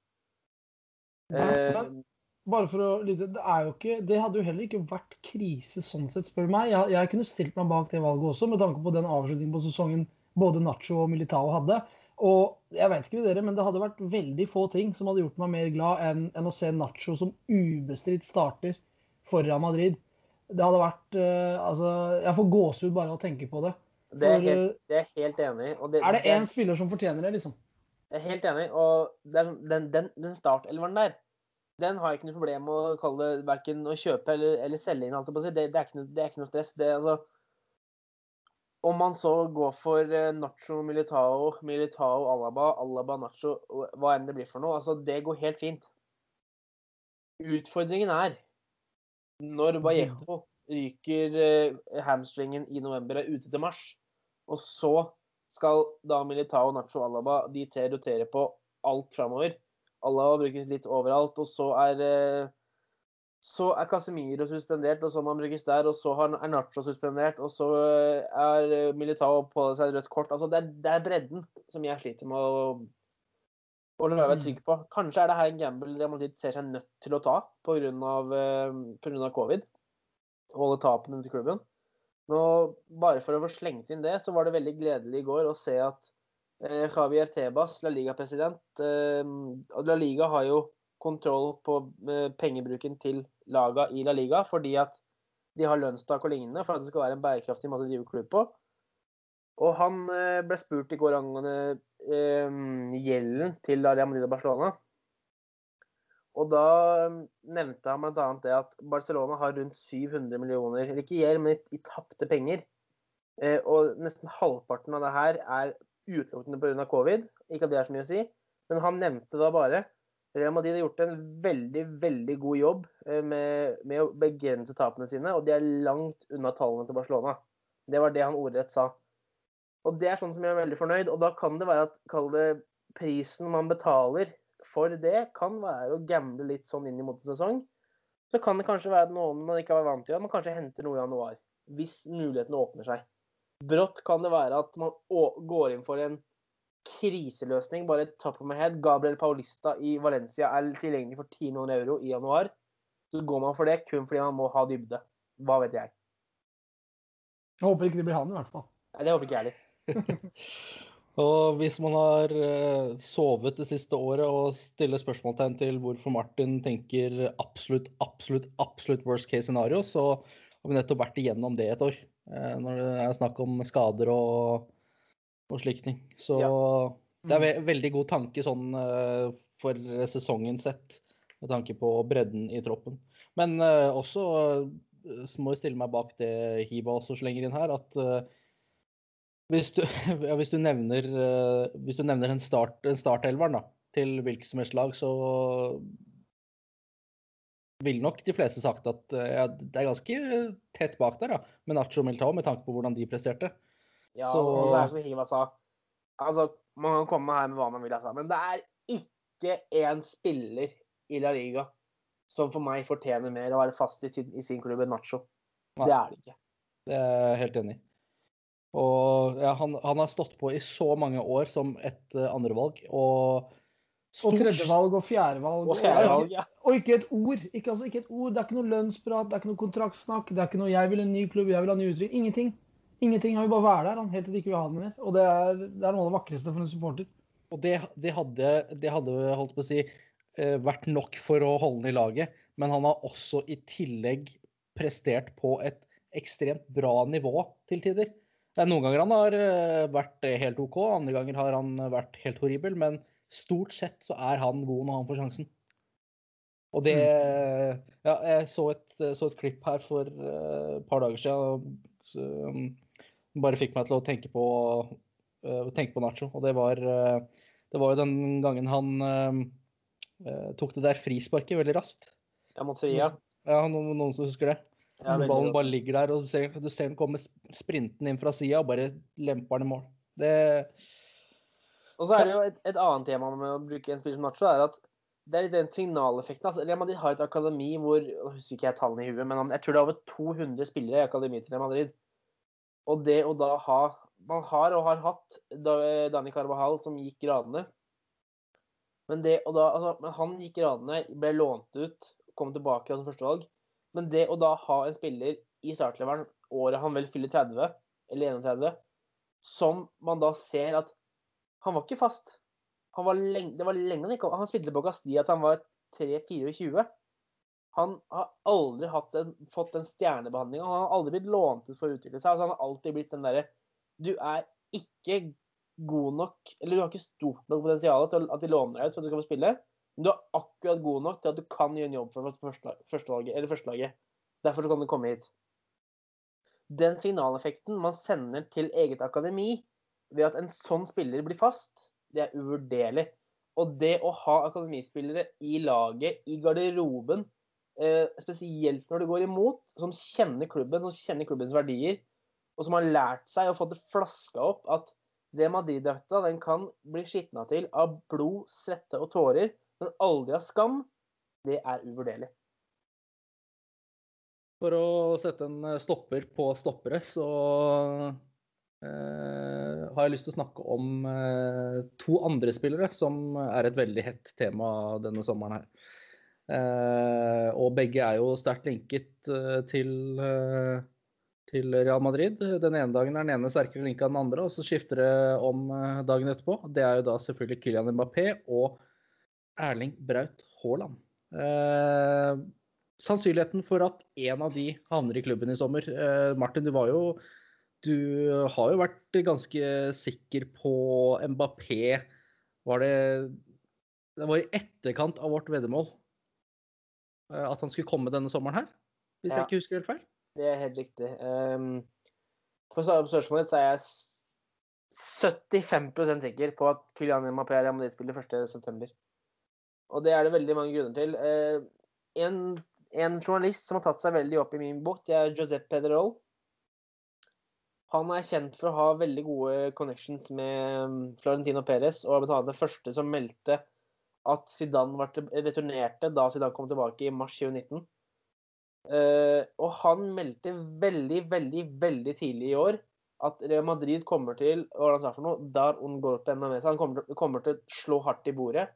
Speaker 3: Ja.
Speaker 2: Men- Bare for å lytte, det, er jo ikke, det hadde jo heller ikke vært krise sånn sett, spør du meg. Jeg, jeg kunne stilt meg bak det valget også, med tanke på den avslutningen på sesongen både Nacho og Militao hadde. Og jeg vet ikke med dere, men det hadde vært veldig få ting som hadde gjort meg mer glad enn, enn å se Nacho som ubestridt starter foran Madrid. Det hadde vært uh, Altså, jeg får gåsehud bare av å tenke på det.
Speaker 3: Det er jeg
Speaker 2: eh,
Speaker 3: helt, det er helt enig det-
Speaker 2: Er det én spiller som fortjener det, liksom?
Speaker 3: Jeg er helt enig. Og det sånn- den, den, den startelveren der, den har jeg ikke noe problem med å kalle verken å kjøpe eller, eller selge inn. Alt det, det, er noe, det er ikke noe stress. Det, altså, om man så går for eh, Nacho, Militao, Militao, Alaba, Alaba, Nacho, hva enn det blir for noe, altså det går helt fint. Utfordringen er når Vallejo ryker eh, hamstringen i november, er ute til mars, og så skal da Militao, Nacho, Alaba de tre rotere på alt framover. Alaba brukes litt overalt, og så er eh, så er Casemiro suspendert, og så må han brukes der. Og så er Nacho suspendert, og så eh, er eh, Militao på seg rødt kort. Altså, det er, det er bredden som jeg sliter med å, å være trygg på. Kanskje er det her en gamble Real Madrid ser seg nødt til å ta pga. covid covid. Holde tapene til klubben. Nå, bare for å få slengt inn det, så var det veldig gledelig i går å se at Javier Tebas, La Liga-president eh, La Liga har jo kontroll på eh, pengebruken til laga i La Liga, fordi at de har lønnstak og lignende for at det skal være en bærekraftig måte å drive klubb på. Og han eh, ble spurt i går angående eh, gjelden til Real Madrid og Barcelona. Og da eh, nevnte han bl.a. det at Barcelona har rundt 700 millioner, eller ikke gjeld, men i, tapte penger. Eh, og nesten halvparten av det her er utelukkende pga. covid. Ikke at det er så mye å si, men han nevnte da bare Real Madrid har gjort en veldig veldig god jobb eh, med, med å begrense tapene sine, og de er langt unna tallene til Barcelona. Det var det han ordrett sa. Og det er sånn som jeg er veldig fornøyd. Og da kan det være at kall det prisen man betaler for det, kan være å gamble litt sånn inn mot en sesong. Så kan det kanskje være noe man ikke har vært vant til, at man kanskje henter noe i januar. Hvis mulighetene åpner seg. Brått kan det være at man går inn for en kriseløsning. Bare top of my head. Gabriel Paulista i Valencia er tilgjengelig for 10 millioner euro i januar. Så går man for det kun fordi man må ha dybde. Hva vet jeg.
Speaker 2: Jeg håper ikke det blir han, i hvert fall.
Speaker 3: Nei, det håper ikke jeg heller. [laughs]
Speaker 1: Og hvis man har eh, sovet det siste året og stiller spørsmålstegn til hvorfor Martin tenker absolutt, absolutt, absolutt worst case scenario, så har vi nettopp vært igjennom det et år. Eh, Når det er snakk om skader og, og slike ting. Så
Speaker 3: Ja.
Speaker 1: det er ve veldig god tanke sånn eh, for sesongen sett, med tanke på bredden i troppen. Men uh, også så må jeg stille meg bak det Hiba også slenger inn her, at uh, hvis du, [laughs] ja, hvis du nevner, uh, hvis du nevner en, start, en startelveren da, til hvilket som helst lag, så vil nok de fleste sagt at eh, ja, det er ganske tett bak der, da, med Nacho og Militao, med tanke på hvordan de presterte.
Speaker 3: Ja,
Speaker 1: Så-
Speaker 3: og det er som Hiva sa. Altså, man kan komme her med hva man vil, altså. Men det er ikke én spiller i La Liga som for meg fortjener mer å være fast i sin, i sin klubb enn Nacho.
Speaker 1: Nei.
Speaker 3: Det er det ikke.
Speaker 1: Det er jeg helt enig i. Og ja, han, han har stått på i så mange år som et uh, andrevalg, og
Speaker 2: Og tredjevalg og fjerdevalg.
Speaker 3: Og fjerdevalg, ja.
Speaker 2: og ikke et ord. Ikke, altså, ikke et ord. Det er ikke noe lønnsprat, det er ikke noe kontraktsnakk, det er ikke noe 'jeg vil en ny klubb, jeg vil ha ny utvikling'. Ingenting. Ingenting. Han vil bare være der han, helt til de ikke vil ha den mer. Og det er, det er noe av det vakreste for en supporter.
Speaker 1: Og det, det, hadde, det hadde holdt på å si, eh, vært nok for å holde den i laget. Men han har også i tillegg prestert på et ekstremt bra nivå til tider. Er Noen ganger han har eh, vært helt OK, andre ganger har han vært helt horribel. Men stort sett så er han god når han får sjansen. Og det Ja, jeg så et, så et klipp her for eh, et par dager siden som bare fikk meg til å tenke på, eh, tenke på Nacho. Og det var, eh, det var jo den gangen han eh, eh, tok det der frisparket veldig raskt.
Speaker 3: Jeg måtte si ja.
Speaker 1: Ja, noen, noen som husker det?
Speaker 3: ja
Speaker 1: ballen bare ligger der, og du ser, du ser den komme sprinten inn fra sida og bare lemper den i mål. Det
Speaker 3: Og så er det jo et, et annet tema med å bruke en spiller som Nacho, er at det er litt den signaleffekten. Altså, Real Madrid har et akademi hvor Jeg husker ikke jeg tallene i huet, men jeg tror det er over 200 spillere i akademiet til Real Madrid. Og det å da ha Man har og har hatt Da- Dani Carvajal som gikk gradene. Men det å da Altså, men han gikk gradene, ble lånt ut, kom tilbake som førstevalg. Men det å da ha en spiller i startleveren året han vel fyller 30, eller 31, som man da ser at han var ikke fast. Han var lenge, det var lenge han ikke Han spilte på Castilla til han var 3-24. Han har aldri en, fått den stjernebehandlinga. Han har aldri blitt lånt ut for å utvikle seg. Altså, han har alltid blitt den derre du er ikke god nok Eller du har ikke stort nok potensial til at de låner deg ut for at du skal få spille. Men du er akkurat god nok til at du kan gjøre en jobb for førstelaget. Førstelaget. Derfor så kan du komme hit. Den signaleffekten man sender til eget akademi ved at en sånn spiller blir fast, det er uvurderlig. Og det å ha akademispillere i laget, i garderoben, eh, spesielt når det går imot, som kjenner klubben, som kjenner klubbens verdier, og som har lært seg og fått det flaska opp at det Madrid-drakta den kan bli skitna til av blod, svette og tårer, men aldri av skam, det er uvurderlig.
Speaker 1: For å sette en stopper på stoppere, så eh, har jeg lyst til å snakke om uh, to andre spillere som er et veldig hett tema denne sommeren her. Uh, og begge er jo sterkt linket til, til Real Madrid. Den ene dagen er den ene sterkere linka enn den andre, og så skifter det om dagen etterpå. Det er jo da selvfølgelig Kylian Mbappé og Erling Braut Haaland. Sannsynligheten for at en av de havner i klubben i sommer Martin, du var jo du har jo vært ganske sikker på Mbappé. Var det Det var i etterkant av vårt veddemål eh, at han skulle komme denne sommeren her? Hvis ja. jeg ikke husker helt feil?
Speaker 3: Det er helt riktig. Um, for å svare på spørsmålet så er jeg 75% sikker på at Kylian Mbappé er Madrid-spiller 1.9. Og det er det veldig mange grunner til. Uh, en, en, journalist som har tatt seg veldig opp i min bok, det er Josep Pedrol. Han er kjent for å ha veldig gode connections med um, Florentino Perez, og blant annet den første som meldte at Zidane returnerte da Zidane kom tilbake i mars 2019. Uh, og han meldte veldig, veldig, veldig tidlig i år at Real Madrid kommer til hva han sa for noe, der un golpe. Han kommer, kommer til å slå hardt i bordet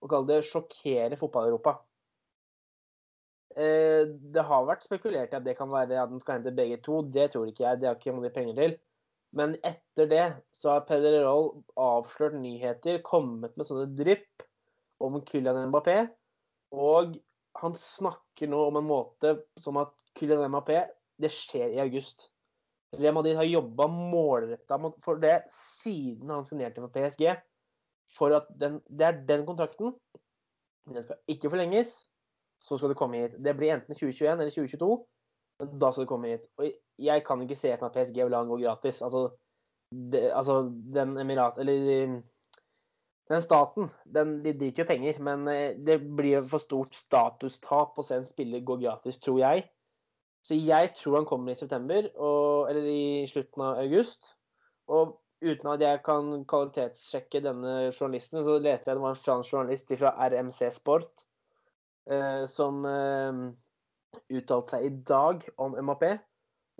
Speaker 3: og kalle det sjokkere fotball-Europa. Eh, det har vært spekulert i at det kan være at den skal hente begge to. Det tror ikke jeg. Det har ikke mye penger til. Men etter det så har Pederol avslørt nyheter, kommet med sånne drypp om Kylian Mbappé. Og han snakker nå om en måte som at Kylian Mbappé Det skjer i august. Real Madrid har jobba målretta for det siden han signerte for PSG. For at den, det er den kontrakten. Den skal ikke forlenges så skal du komme hit. Det blir enten 2021 eller 2022, men da skal du komme hit. Og jeg kan ikke se for meg at PSG vil la han gå gratis. Altså, det, altså den Emirat... Eller den staten, den, de driter jo penger, men eh, det blir for stort statustap å se en spiller gå gratis, tror jeg. Så jeg tror han kommer i september, og, eller i slutten av august. Og uten at jeg kan kvalitetssjekke denne journalisten, så leste jeg det var en fransk journalist fra RMC Sport som eh, uttalte seg i dag om MAP.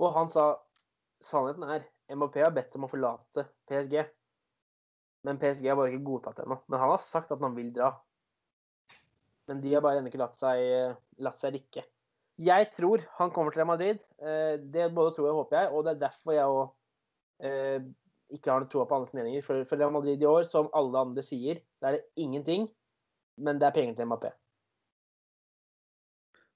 Speaker 3: Og han sa sannheten er MAP har bedt om å forlate PSG. Men PSG har bare ikke godtatt det ennå. Men han har sagt at han vil dra. Men de har bare ennå ikke latt seg, latt seg rikke. Jeg tror han kommer til Madrid. Eh, det både tror og håper jeg, og det er derfor jeg òg eh, ikke har troa på andre meninger. For Real Madrid i år, som alle andre sier, så er det ingenting. Men det er penger til MAP.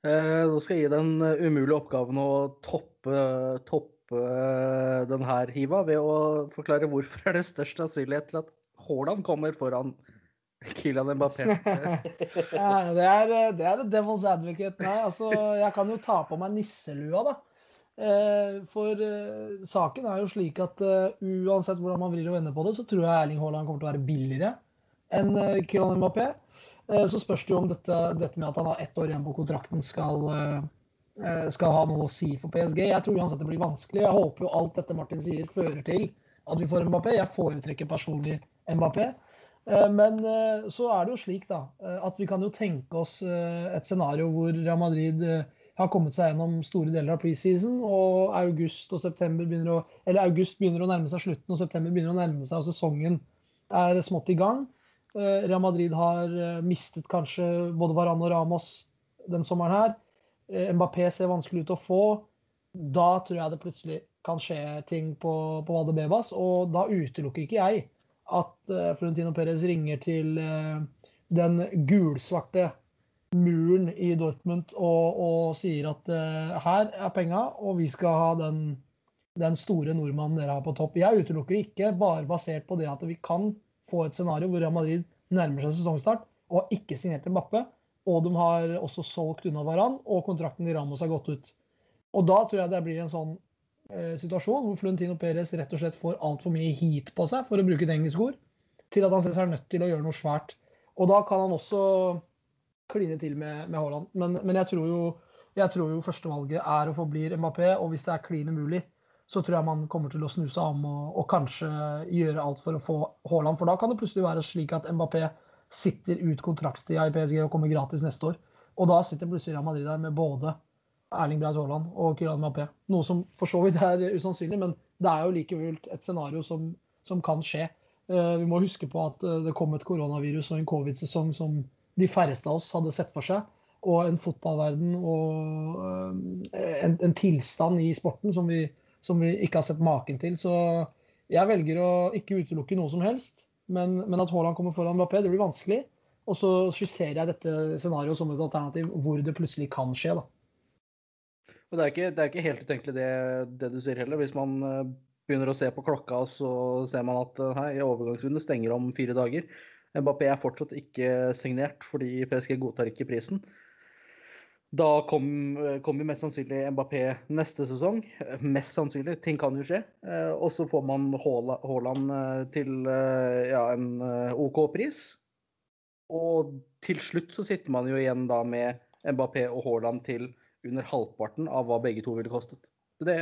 Speaker 1: Eh, nå skal jeg gi den eh, umulige oppgaven å toppe, toppe eh, den Hiva, ved å forklare hvorfor er det størst sannsynlighet til at Haaland kommer foran Kylian Mbappé. [laughs]
Speaker 2: ja, det er, det er devil's advocate. Nei, altså, jeg kan jo ta på meg nisselua, da. For saken er jo slik at uansett hvordan man vrir og vender på det, så tror jeg Erling Haaland kommer til å være billigere enn Kylian Mbappé. Eh, så spørs det jo om dette, dette, med at han har ett år igjen på kontrakten skal, eh, skal, ha noe å si for PSG. Jeg tror uansett det blir vanskelig. Jeg håper jo alt dette Martin sier fører til at vi får Mbappé. Jeg foretrekker personlig Mbappé. Eh, men så er det jo slik da, at vi kan jo tenke oss et scenario hvor Real Madrid har kommet seg gjennom store deler av preseason, og august og september begynner å, eller august begynner å nærme seg slutten og september begynner å nærme seg, og sesongen er smått i gang. Eh, Real Madrid har eh, mistet kanskje både Varan og Ramos den sommeren her. Eh, Mbappé ser vanskelig ut å få. Da tror jeg det plutselig kan skje ting på, på Valdebebas. Og da utelukker ikke jeg at Florentino Perez ringer til den gulsvarte muren i Dortmund og, og sier at her er penga, og vi skal ha den den store nordmannen dere har på topp. Jeg utelukker ikke bare basert på det at vi kan få et scenario hvor Real Madrid nærmer seg sesongstart og har ikke signert en mappe. Og de har også solgt unna Varan, og kontrakten i Ramos har gått ut. Og da tror jeg det blir en sånn eh, situasjon hvor Florentino Perez rett og slett får altfor mye heat på seg, for å bruke et engelsk ord, til at han ser seg nødt til å gjøre noe svært. Og da kan han også kline til med, med Haaland. Men, men jeg, tror jo, jeg tror jo førstevalget er og forblir Mbappé, og hvis det er klin umulig, så tror jeg man kommer til å snu seg om og, og kanskje gjøre alt for å få Haaland. For da kan det plutselig være slik at Mbappé sitter ut kontraktstida i PSG og kommer gratis neste år. Og da sitter plutselig Real Madrid der med både Erling Braut Haaland og Kylian Mbappé. Noe som for så vidt er usannsynlig, men det er jo likevel et scenario som, som kan skje. Uh, vi må huske på at uh, det kom et koronavirus og en covid-sesong som de færreste av oss hadde sett for seg. Og en fotballverden og uh, en, en, tilstand i sporten som vi, som vi ikke har sett maken til. Så jeg velger å ikke utelukke noe som helst. Men, men at Haaland kommer foran Mbappé, det blir vanskelig. Og så skisserer jeg dette scenarioet som et alternativ hvor det plutselig kan skje. da.
Speaker 1: Og det er ikke, det er ikke helt utenkelig det, det, du sier heller. Hvis man eh, begynner å se på klokka, så ser man at hei, eh, overgangsvinduet stenger om fire dager. Mbappé er fortsatt ikke signert fordi PSG godtar ikke prisen. Da kommer kom mest sannsynlig Mbappé neste sesong. Mest sannsynlig, ting kan jo skje. Eh, og så får man Haaland eh, til eh, ja, en OK pris. Og til slutt så sitter man jo igjen da med Mbappé og Haaland til under halvparten av hva begge to ville kostet. Det,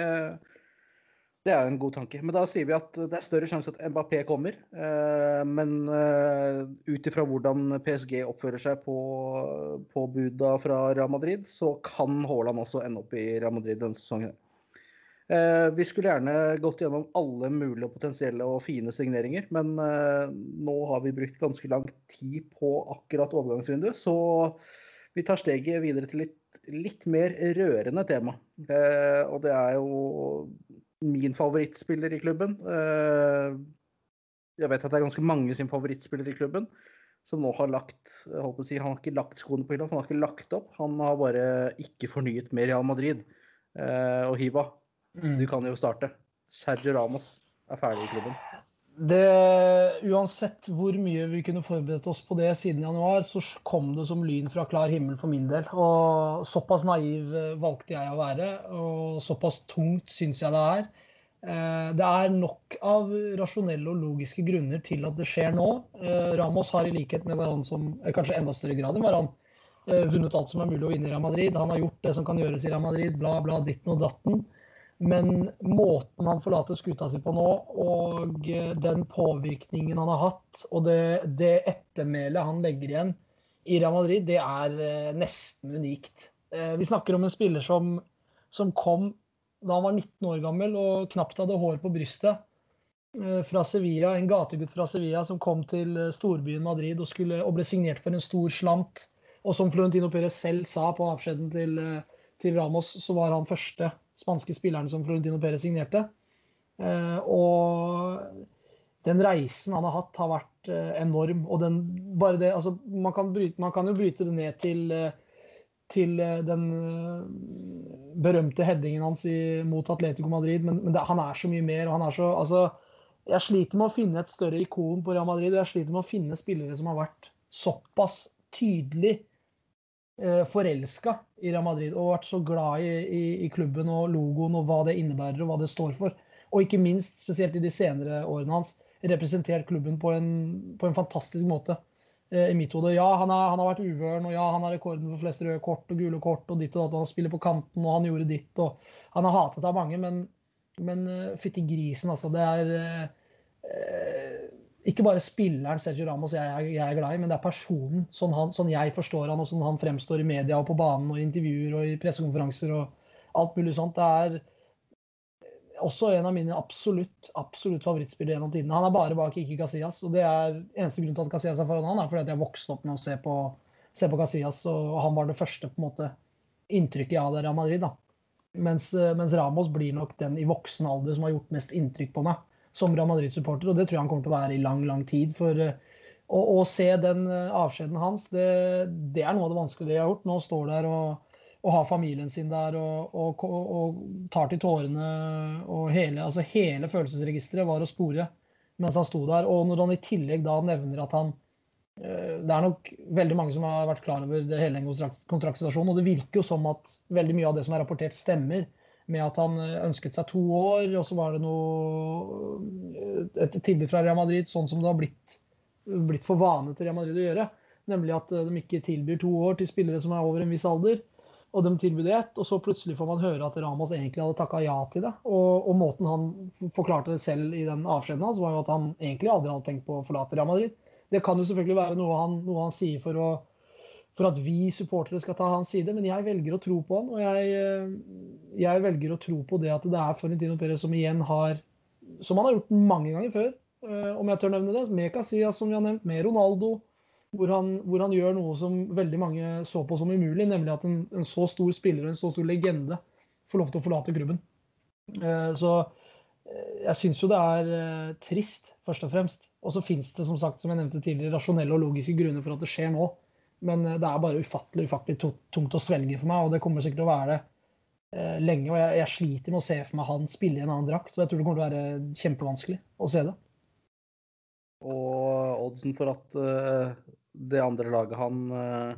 Speaker 1: det er en god tanke. Men da sier vi at det er større sjanse at Mbappé kommer. Eh, men eh, ut ifra hvordan PSG oppfører seg på, på buda fra Real Madrid, så kan Haaland også ende opp i Real Madrid denne sesongen. Eh, vi skulle gjerne gått gjennom alle mulige potensielle og fine signeringer, men nå har vi brukt ganske lang tid på akkurat overgangsvinduet, så vi tar steget videre til litt, litt mer rørende tema. Og det er jo min favorittspiller i klubben. Eh, jeg vet at det er ganske mange sin favorittspiller i klubben som nå har lagt jeg håper å si, Han har ikke lagt skoene på hylla, han har ikke lagt opp. Han har bare ikke fornyet med Real Madrid. Eh, og Hiva, mm. du kan jo starte. Sergio Ramos er ferdig i klubben.
Speaker 2: Det, uansett hvor mye vi kunne forberedt oss på det siden januar, så kom det som lyn fra klar himmel for min del. Og såpass naiv eh, valgte jeg å være, og såpass tungt syns jeg det er. Eh, det er nok av rasjonelle og logiske grunner til at det skjer nå. Eh, Ramos har i likhet med Varan, som kanskje enda større grad enn Varan, vunnet alt som er mulig å vinne i Real Madrid. Han har gjort det som kan gjøres i Real Madrid, bla, bla, ditten og datten. Men måten han forlater skuta si på nå, og den påvirkningen han har hatt, og det, det ettermælet han legger igjen i Real Madrid, det er eh, nesten unikt. Eh, vi snakker om en spiller som, som kom da han var 19 år gammel og knapt hadde hår på brystet. Eh, fra Sevilla, En gategutt fra Sevilla som kom til storbyen Madrid og, skulle, og ble signert for en stor slant. Og som Florentino Perez selv sa på avskjeden til, til Ramos, så var han første spanske spilleren som Florentino Perez signerte. Eh, og den reisen han har hatt, har vært eh, enorm. Og den, bare det, altså, man, kan bryte, man kan jo bryte det ned til, eh, til den berømte headingen hans i, mot Atletico Madrid, men, men det, han er så mye mer. og han er så, altså, Jeg sliter med å finne et større ikon på Real Madrid. og Jeg sliter med å finne spillere som har vært såpass tydelig eh, forelska i Real Madrid og vært så glad i, i, i, klubben og logoen og hva det innebærer og hva det står for. Og ikke minst, spesielt i de senere årene hans, representert klubben på en, på en fantastisk måte. Eh, I mitt hode. Ja, han, er, han, har vært uvøren, og ja, han har rekorden for flest røde kort og gule kort og ditt og datt, han spiller på kanten, og han gjorde ditt, og han er hatet av mange, men, men uh, fytti grisen, altså. Det er ikke bare spilleren Sergio Ramos jeg, jeg, er glad i, men det er personen. Sånn, han, sånn, jeg forstår han, og sånn han fremstår i media og på banen og i intervjuer og i pressekonferanser og alt mulig sånt. Det er også en av mine absolutt, absolutt favorittspillere gjennom tidene. Han er bare bak ikke Casillas, og det er eneste grunn til at Casillas er foran han, er fordi at jeg vokste opp med å se på, se på Casillas, og han var det første på en måte inntrykket jeg hadde av Madrid. da. Mens, mens Ramos blir nok den i voksen alder som har gjort mest inntrykk på meg som Real Madrid-supporter, og det tror jeg han kommer til å være i lang, lang tid. For eh, å, å se den eh, avskjeden hans, det, det, er noe av det vanskelige jeg har gjort. Nå står der og, og har familien sin der og, og, og tar til tårene. Og hele, altså hele følelsesregisteret var å spore mens han sto der. Og når han i tillegg da nevner at han eh, Det er nok veldig mange som har vært klar over det hele kontraktsituasjonen. Og det virker jo som at veldig mye av det som er rapportert, stemmer. Med at han eh, ønsket seg to år, og så var det noe eh, et tilbud fra Real Madrid, sånn som det har blitt, blitt for vane til Real Madrid å gjøre. Nemlig at de ikke tilbyr to år til spillere som er over en viss alder og de tilbød ett, og så plutselig får man høre at Ramas egentlig hadde takka ja til det. Og, og, måten han forklarte det selv i den avskjeden hans, var jo at han egentlig aldri hadde tenkt på å forlate Real Madrid. Det kan jo selvfølgelig være noe han, noe han sier for, å, for, at vi supportere skal ta hans side, men jeg velger å tro på han. Og jeg, eh, jeg velger å tro på det at det er Florentino Perez som igjen har Som han har gjort mange ganger før, eh, om jeg tør nevne det, med Casillas, som vi har nevnt, med Ronaldo hvor han, hvor han, gjør noe som veldig mange så på som umulig, nemlig at en, en så stor spiller og en så stor legende får lov til å forlate klubben. Eh, så jeg syns jo det er trist, først og fremst. Og så fins det, som sagt, som jeg nevnte tidligere, rasjonelle og logiske grunner for at det skjer nå. Men det er bare ufattelig ufattelig tungt å svelge for meg, og det kommer sikkert til å være det lenge. Og jeg, jeg sliter med å se for meg han spille i en annen drakt, og jeg tror det kommer til å være kjempevanskelig å se det.
Speaker 1: Og oddsen for at det andre laget han uh,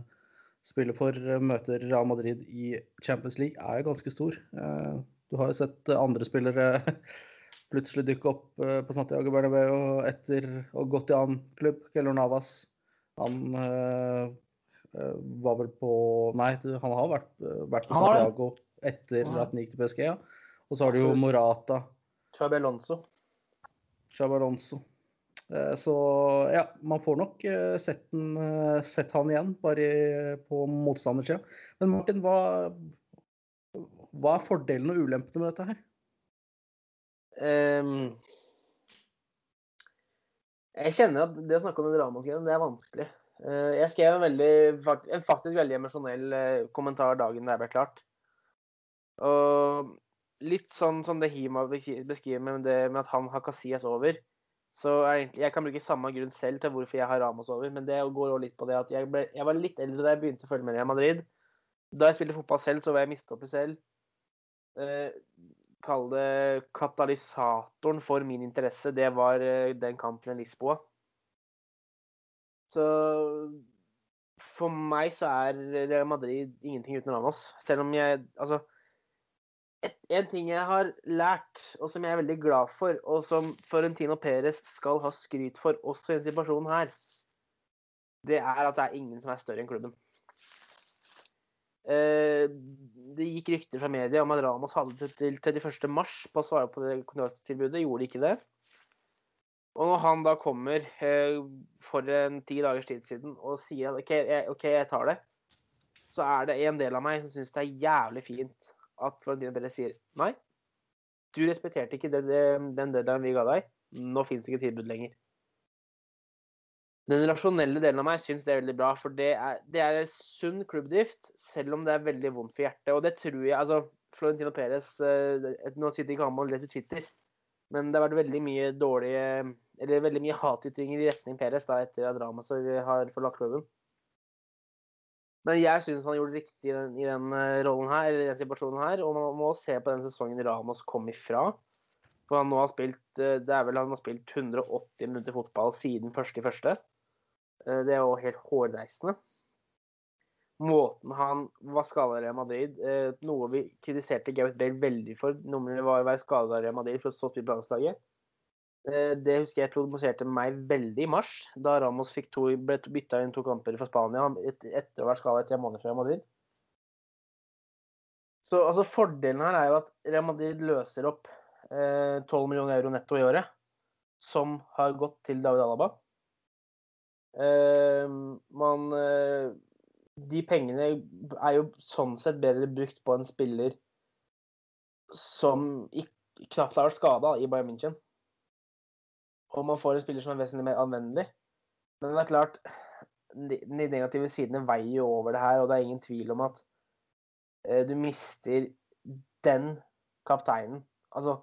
Speaker 1: spiller for, uh, møter Real Madrid i Champions League, er jo ganske stor. Uh, du har jo sett andre spillere [laughs] plutselig dukke opp på Santiago Bernabeu etter å ha gått i annen klubb. Keller Navas. Han var vel på Nei, han har vært, vært på Santiago etter at han gikk til PSG. Ja. Og så har du jo Morata.
Speaker 3: Chabi Alonso.
Speaker 1: Chabi Alonso. Eh, så ja, man får nok eh, sett, den, eh, sett han igjen, bare på motstandersida. Men Martin, hva, hva er fordelen og ulempene med dette her? Um,
Speaker 3: jeg kjenner at det å snakke om den ramaskriven, det er vanskelig. Jeg skrev en, veldig, en faktisk veldig emosjonell kommentar dagen det ble klart. Og litt sånn som det Hima beskriver med, det, med at han har Casillas over. Så jeg, jeg, kan bruke samme grunn selv til hvorfor jeg har Ramos over, men det går også litt på det at jeg, ble, jeg var litt eldre da jeg begynte å følge med i Madrid. Da jeg spilte fotball selv, så var jeg mistoppet selv. Eh, Kall det katalysatoren for min interesse, det var eh, den kampen i Lisboa. Så for meg så er Real Madrid ingenting uten Ramos. Selv om jeg Altså et, en ting jeg har lært, og som jeg er veldig glad for, og som Florentino Perez skal ha skryt for også i denne situasjonen her, det er at det er ingen som er større enn klubben. Eh, det gikk rykter fra media om at Ramos hadde til 31. mars på å svare på det kontraktstilbudet. Gjorde de ikke det. Og når han da kommer eh, for en ti dagers tid siden og sier at OK, jeg, tar det, så er det en del av meg som syns det er jævlig fint at Florentino Perez sier nei, du respekterte ikke den, den deadline vi ga deg. Nå det ikke tilbud lenger. Den rasjonelle delen av meg syns det er veldig bra, for det er, det er sunn klubbdrift, selv om det er veldig vondt for hjertet. Og det tror jeg altså, Florentino Perez eh, Nå sitter ikke han og leser Twitter, men det har vært veldig mye dårlige Eller veldig mye hatytringer i retning Perez da, etter at Ramos har forlatt klubben. Men jeg syns han gjorde det riktig i den, i den, eh, rollen her, eller den situasjonen her. Og man må se på den sesongen Ramos kom ifra. For han nå har spilt eh, det er vel han har spilt 180 minutter fotball siden første i første. Eh, det er jo helt hårreisende. Måten han var skada i Madrid, noe vi kritiserte Gareth Bale veldig for, nummer var å være skada i Madrid for å så spille på landslaget. Eh, det husker jeg provoserte meg veldig i mars, da Ramos to, ble bytta inn to kamper for Spania etter å være skada tre måneder fra Madrid. Så altså, Fordelen her er jo at Real Madrid løser opp eh, 12 millioner euro netto i året, som har gått til David Alaba. Eh, man eh, De pengene er jo sånn sett bedre brukt på en spiller som ikke, knapt har vært skada i Bayern München og man får en spiller som er vesentlig mer anvendelig. Men det er klart, de negative sidene veier jo over det her, og det er ingen tvil om at eh, du mister den kapteinen. Altså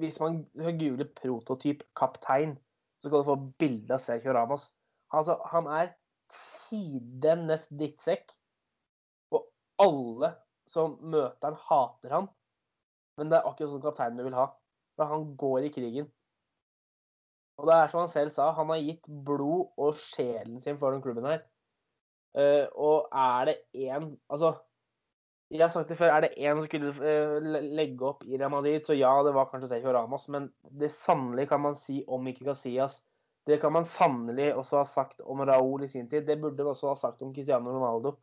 Speaker 3: Hvis man skal google prototyp kaptein, så skal du få bilde av Sergio Ramos. Altså, han er tidenes drittsekk og alle som møter han, hater han. Men det er akkurat sånn kapteinen du vil ha. For han går i krigen. Og det er som han selv sa, han har gitt blod og sjelen sin for den klubben her. Uh, og er det én Altså, jeg har sagt det før, er det én som skulle uh, legge opp i Real så ja, det var kanskje Sergio Ramos, men det sannelig kan man si om ikke Casillas. Det kan man sannelig også ha sagt om Raúl i sin tid. Det burde man også ha sagt om Cristiano Ronaldo.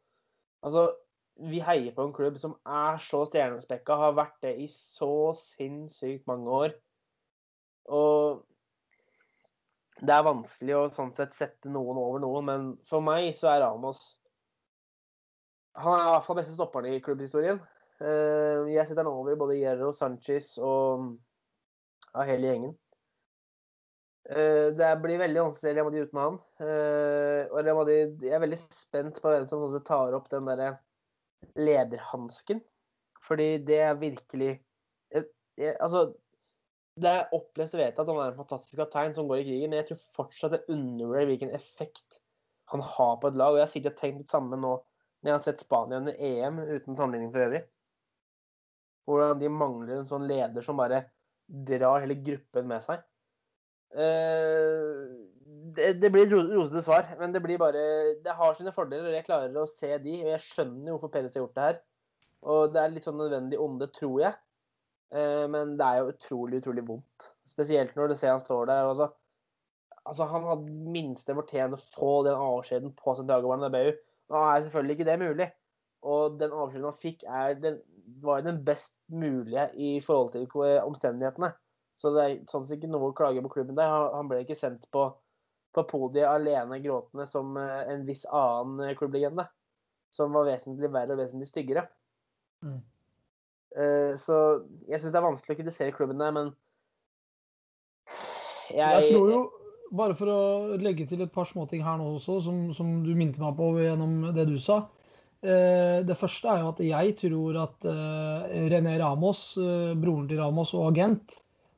Speaker 3: Altså, vi heier på en klubb som er så stjernespekka, har vært det i så sinnssykt mange år. Og det er vanskelig å sånn sett sette noen over noen, men for meg så er Ramos Han er i hvert fall beste stopperen i klubbhistorien. Eh, jeg setter han over både Hierro, Sanchez og ja, hele gjengen. Eh, det blir veldig vanskelig Real Madrid uten han. Eh, og Real Madrid, jeg er veldig spent på hvem som tar opp den derre lederhansken. Fordi det er virkelig Altså, det er opplest og vedtatt at han er en fantastisk kaptein som går i krigen, men jeg tror fortsatt det undervurderer hvilken effekt han har på et lag. Og jeg har sikkert tenkt det samme nå når jeg har sett Spania under EM, uten sammenligning for øvrig. Hvordan de mangler en sånn leder som bare drar hele gruppen med seg. Eh, det, blir et rotete svar, men det blir bare Det har sine fordeler, og jeg klarer å se de. Og jeg skjønner hvorfor Perez har gjort det her. Og det er litt sånn nødvendig onde, tror jeg. Eh, men det er jo utrolig, utrolig vondt. Spesielt når du ser han står der. Altså, altså han hadde minste fortjent å få den avskjeden på Santiago Bernabeu. Nå er selvfølgelig ikke det mulig. Og den avskjeden han fikk, den, var den best mulige i forhold til omstendighetene. Så det er sånn sett ikke noe å klage på klubben der. Han ble ikke sendt på, på podiet alene gråtende som eh, en viss annen klubblegende. Som var vesentlig verre og vesentlig styggere. Mm. Eh, så jeg syns det er vanskelig å kritisere klubben der, men
Speaker 2: jeg, jeg tror jo, bare for å legge til et par småting her nå også, som, som, du minte meg på gjennom det du sa. Eh, det første er jo at jeg tror at eh, René Ramos, broren til Ramos og agent,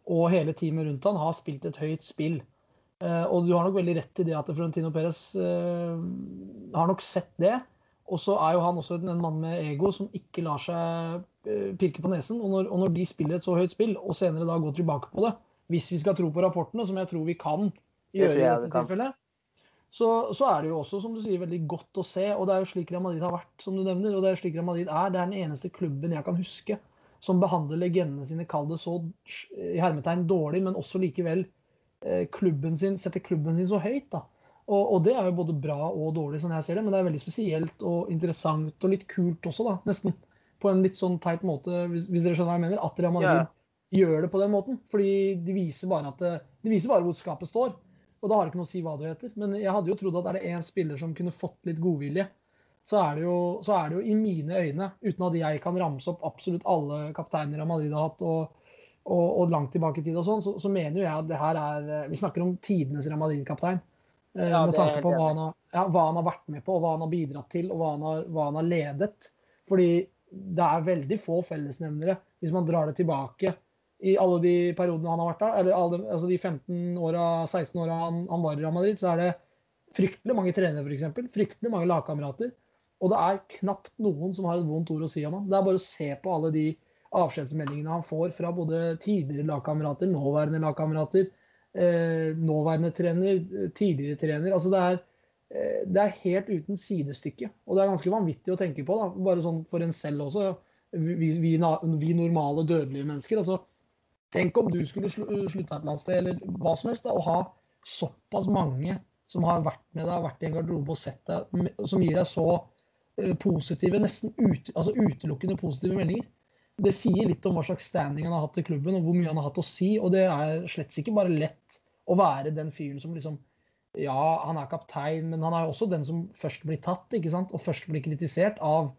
Speaker 2: og hele teamet rundt han har spilt et høyt spill. Og du har nok veldig rett i det at Frontino Perez har nok sett det. Og så er jo han også en mann med ego som ikke lar seg Eh, pirke på nesen. Og når, og når, de spiller et så høyt spill, og senere da går tilbake på det, hvis vi skal tro på rapportene, som jeg tror vi kan gjøre i dette tilfellet, så, så, er det jo også, som du sier, veldig godt å se. Og det er jo slik Real Madrid har vært, som du nevner. Og det er jo slik Real Madrid er. Det er den eneste klubben jeg kan huske som behandler legendene sine, kall det så i hermetegn dårlig, men også likevel eh, klubben sin, setter klubben sin så høyt. da. Og, og, det er jo både bra og dårlig, sånn jeg ser det, men det er veldig spesielt og interessant og litt kult også, da, nesten på en litt sånn teit måte, hvis, hvis dere skjønner hva jeg mener, at Real Madrid yeah. gjør det på den måten. Fordi de viser bare, det, de viser bare hvor skapet står. Og da har det ikke noe å si hva du heter. Men jeg hadde jo trodd at er det én spiller som kunne fått litt godvilje, så er, jo, så er, det jo, i mine øyne, uten at jeg kan ramse opp absolutt alle kapteiner Real Madrid har hatt, og, og, og, langt tilbake i tid og sånn, så, så, mener jo jeg at det her er Vi snakker om tidenes Real Madrid-kaptein. Eh, ja, med tanke på hva han, har, ja, hva han, har, vært med på, og hva han har bidratt til, og hva han har, hva han har ledet. Fordi det er veldig få fellesnevnere hvis man drar det tilbake i alle de periodene han har vært der. Eller alle, altså de 15 åra, 16 åra han, han, var i Real Madrid, så er det fryktelig mange trenere, f.eks. Fryktelig mange lagkamerater. Og det er knapt noen som har et vondt ord å si om ham. Det er bare å se på alle de avskjedsmeldingene han får fra både tidligere lagkamerater, nåværende lagkamerater, nåværende trener, tidligere trener. Altså det er Eh, det er helt uten sidestykke. Og det er ganske vanvittig å tenke på, da. bare sånn for en selv også. Vi, vi, vi normale, dødelige mennesker. altså Tenk om du skulle slutta et eller annet sted, eller hva som helst, da, og ha såpass mange som har vært med deg, vært i en garderobe og sett deg, som gir deg så eh, positive, nesten ut, altså utelukkende positive meldinger. Det sier litt om hva slags standing han har hatt i klubben, og hvor mye han har hatt å si. Og det er slett ikke bare lett å være den fyren som liksom ja, han er kaptein, men han er jo også den som først blir tatt ikke sant? og først blir kritisert av,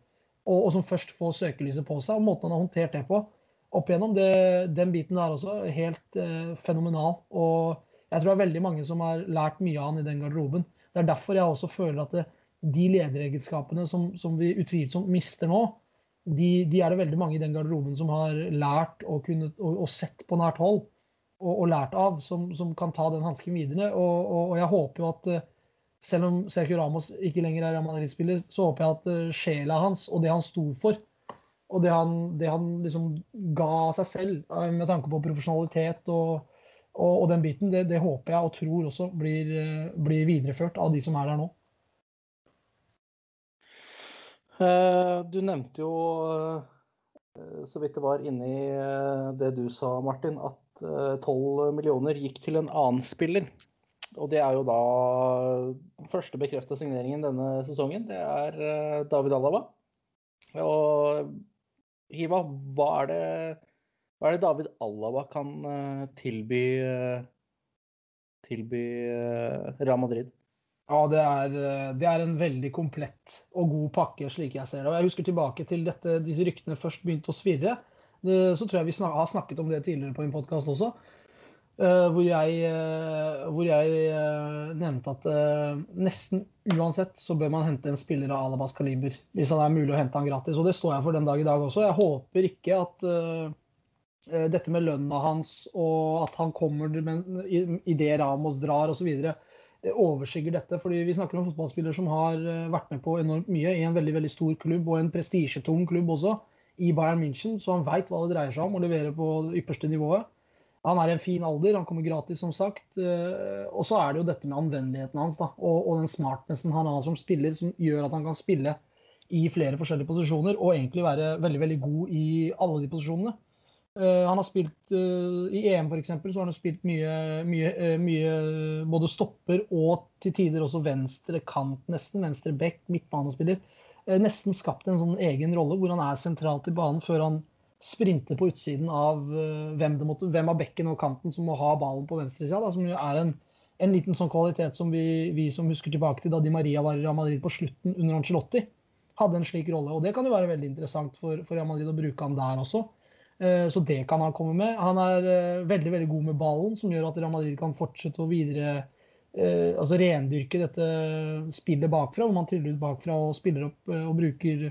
Speaker 2: og, og som først får søkelyset på seg. og Måten han har håndtert det på opp igjennom, det, den biten der også, helt eh, fenomenal. Og jeg tror det er veldig mange som har lært mye av han i den garderoben. Det er derfor jeg også føler at det, de lederegenskapene som, som, vi utvilsomt mister nå, de, de, er det veldig mange i den garderoben som har lært og, kunnet, og, og sett på nært hold og, og lært av, som, som, kan ta den hansken videre. Og, jeg håper jo at uh, selv om Sergio Ramos ikke lenger er Real Madrid-spiller, så håper jeg at uh, sjela hans og det han sto for, og det han, det han liksom ga seg selv uh, med tanke på profesjonalitet og, og, og den biten, det, det, håper jeg og tror også blir, blir, videreført av de som er der nå.
Speaker 1: Du nevnte jo så vidt det var inni det du sa, Martin, at 12 millioner gikk til en annen spiller. Og det er jo da første bekrefta signeringen denne sesongen. Det er eh, David Alaba. Og Hiva, hva er det, hva er det David Alaba kan eh, tilby, eh, tilby Real Madrid?
Speaker 2: Ja, det er, det er, en veldig komplett og god pakke, slik jeg ser det. Og jeg husker tilbake til dette, disse ryktene først begynte å svirre. Så tror jeg vi har snakket om det tidligere på en podkast også. Uh, hvor jeg, hvor jeg nevnte at nesten uansett så bør man hente en spiller av Alabas kaliber. Hvis det er mulig å hente han gratis. Og det står jeg for den dag i dag også. Jeg håper ikke at dette med lønna hans og at han kommer i det Ramos drar osv. overskygger dette. fordi vi snakker om fotballspillere som har vært med på enormt mye i en veldig veldig stor klubb, og en prestisjetung klubb også, i Bayern München. Så han veit hva det dreier seg om, å levere på det ypperste nivået. Han er i en fin alder, han kommer gratis, som sagt. Eh, og så er det jo dette med anvendeligheten hans da, og, og den smartnessen han har som spiller, som gjør at han kan spille i flere forskjellige posisjoner og egentlig være veldig veldig god i alle de posisjonene. Uh, han har spilt uh, I EM f.eks. så har han spilt mye, mye, uh, mye, både stopper og til tider også venstre kant, nesten. Venstre back, midtbanespiller. nesten skapt en sånn egen rolle hvor han er sentralt i banen før han sprinter på utsiden av hvem, måtte, hvem, av bekken og kanten som må ha ballen på venstresida. Som jo er en, en, liten sånn kvalitet som vi, vi, som husker tilbake til da Di Maria var i Real Madrid på slutten under Ancelotti, hadde en slik rolle. Og det kan jo være veldig interessant for, for Real Madrid å bruke han der også. Uh, så det kan han komme med. Han er uh, veldig veldig god med ballen, som gjør at Real Madrid kan fortsette å videre altså rendyrke dette spillet bakfra, hvor man triller ut bakfra og spiller opp og bruker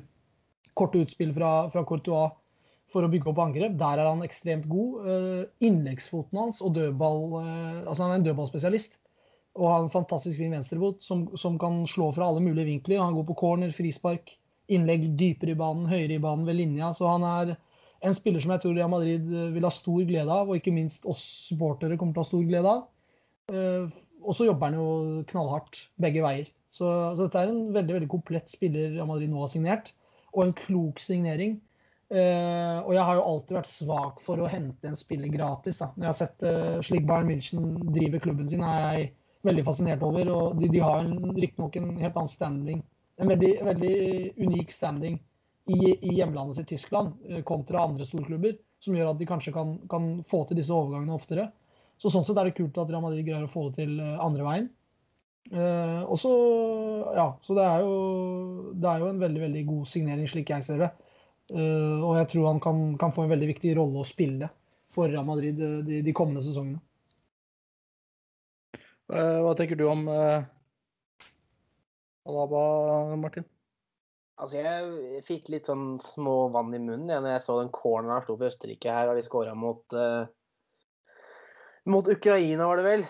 Speaker 2: korte utspill fra, fra Courtois for å bygge opp angrep. Der er han ekstremt god. Eh, innleggsfoten hans og dødball eh, Altså han er en dødballspesialist. Og har en fantastisk fin venstrebot som, som, kan slå fra alle mulige vinkler. Han går på corner, frispark, innlegg dypere i banen, høyere i banen ved linja. Så han er en spiller som jeg tror Real Madrid eh, vil ha stor glede av, og ikke minst oss supportere kommer til å ha stor glede av. Og så jobber han jo knallhardt begge veier. Så, så, dette er en veldig veldig komplett spiller Real Madrid nå har signert, og en klok signering. Uh, og jeg har jo alltid vært svak for å hente en spiller gratis. Da. Når jeg har sett uh, slik Bayern München driver klubben sin, er jeg veldig fascinert over. Og de, de har riktignok en helt annen standing, en veldig, veldig unik standing i, i hjemlandet sitt Tyskland uh, kontra andre storklubber, som gjør at de kanskje kan, kan, få til disse overgangene oftere. Så sånn sett er det kult at Real Madrid greier å få det til andre veien. og så, ja, så det er, jo, det er jo en veldig, veldig god signering, slik jeg ser det. Uh, og jeg tror han kan, kan, få en veldig viktig rolle å spille for Real Madrid eh, de, de kommende sesongene.
Speaker 1: Hva tenker du om Alaba, Martin?
Speaker 3: Altså, jeg fikk litt sånn små vann i munnen ja, når jeg så den corneren han slo for Østerrike her, og de skåra mot mot Ukraina, var det vel.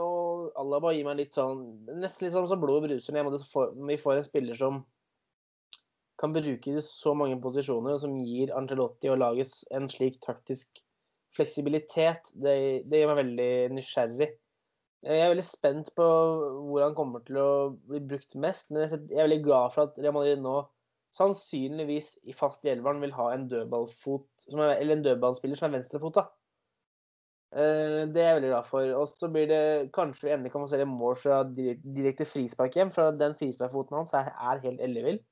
Speaker 3: og Alaba gir meg litt sånn Nesten litt sånn som blod bruser når vi får en spiller som kan bruke så mange posisjoner, og som gir Angelotti og laget en slik taktisk fleksibilitet, det, det, gjør meg veldig nysgjerrig. Jeg er veldig spent på hvor han kommer til å bli brukt mest, men jeg er veldig glad for at Real Madrid nå sannsynligvis i fast i elveren vil ha en dødballfot, eller en dødballspiller som er venstrefota. Eh, det er jeg veldig glad for. Og så blir det kanskje vi endelig kan få se et mål fra direkte frispark hjem, for den frisparkfoten hans er, er helt ellevill.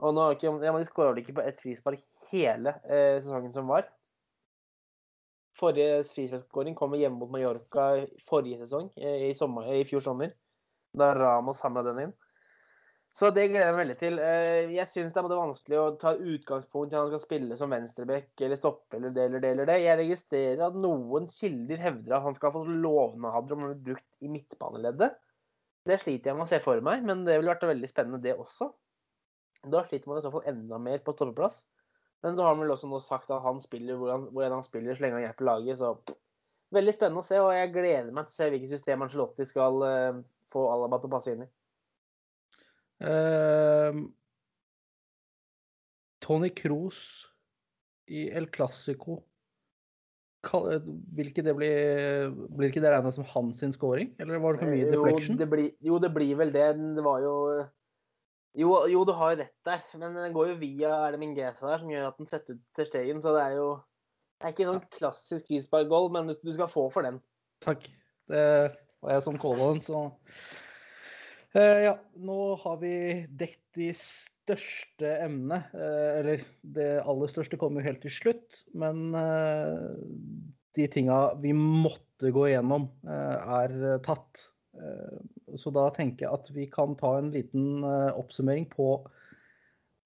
Speaker 3: Og nå har ikke, ja, De skåra vel ikke på ett frispark hele eh, sesongen som var. Forrige frisparkskåring kom hjemme mot Mallorca forrige sesong, eh, i, sommer, i, fjor sommer. Da Ramos hamra den inn. Så det gleder jeg meg veldig til. Eh, jeg syns det er vanskelig å ta utgangspunkt i at han skal spille som venstreback eller stoppe eller det eller det eller det. Jeg registrerer at noen kilder hevder at han skal få lovnader om å bli brukt i midtbaneleddet. Det sliter jeg med å se for meg, men det ville vært veldig spennende, det også. Da sliter man i så fall enda mer på stoppeplass. Men så har han vel også nå sagt at han spiller hvor han, hvor han spiller så lenge han hjelper laget. Så veldig spennende å se, og jeg gleder meg til å se hvilket system Angelotti skal uh, få Alaba til å passe inn i.
Speaker 1: Uh, Tony Cruz i El Clásico vil ikke det bli Blir ikke det regna som hans scoring, eller var det for mye deflection?
Speaker 3: Jo det, blir, jo, det blir vel det. Det var jo jo, jo, du har rett der, men den går jo via er det Mingesa der, som gjør at den setter ut til Stegen. Så det er jo Det er ikke sånn klassisk frisparkgoal, men du, du, skal få for den.
Speaker 1: Takk. Det var jeg som calla den, så uh, Ja, nå har vi dekket de største emnene. Uh, eller det aller største kommer jo helt til slutt, men uh, de tinga vi måtte gå igjennom, er tatt. Eh, så da tenker jeg at vi kan ta en liten eh, oppsummering på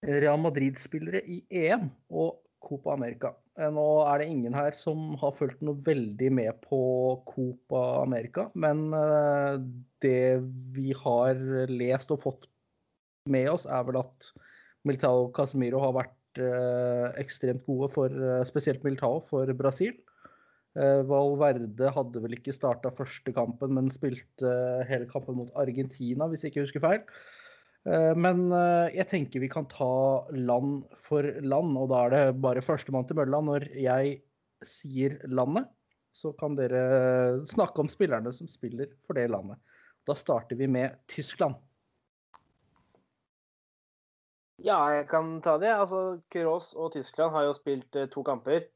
Speaker 1: Real Madrid-spillere i EM og Copa America. Eh, nå er det ingen her som har fulgt noe veldig med på Copa America, men det vi har lest og fått med oss, er vel at Militao Casemiro har vært ekstremt gode for spesielt Militao for Brasil. Eh, Valverde hadde vel ikke starta første kampen, men spilte hele kampen mot Argentina, hvis jeg ikke husker feil. Eh, men eh, jeg tenker vi kan ta land for land, og da er det bare førstemann til mølla. Når jeg sier landet, så kan dere snakke om spillerne som spiller for det landet. Da starter vi med Tyskland.
Speaker 3: Ja, jeg kan ta det. Altså, Kroos og Tyskland har jo spilt to kamper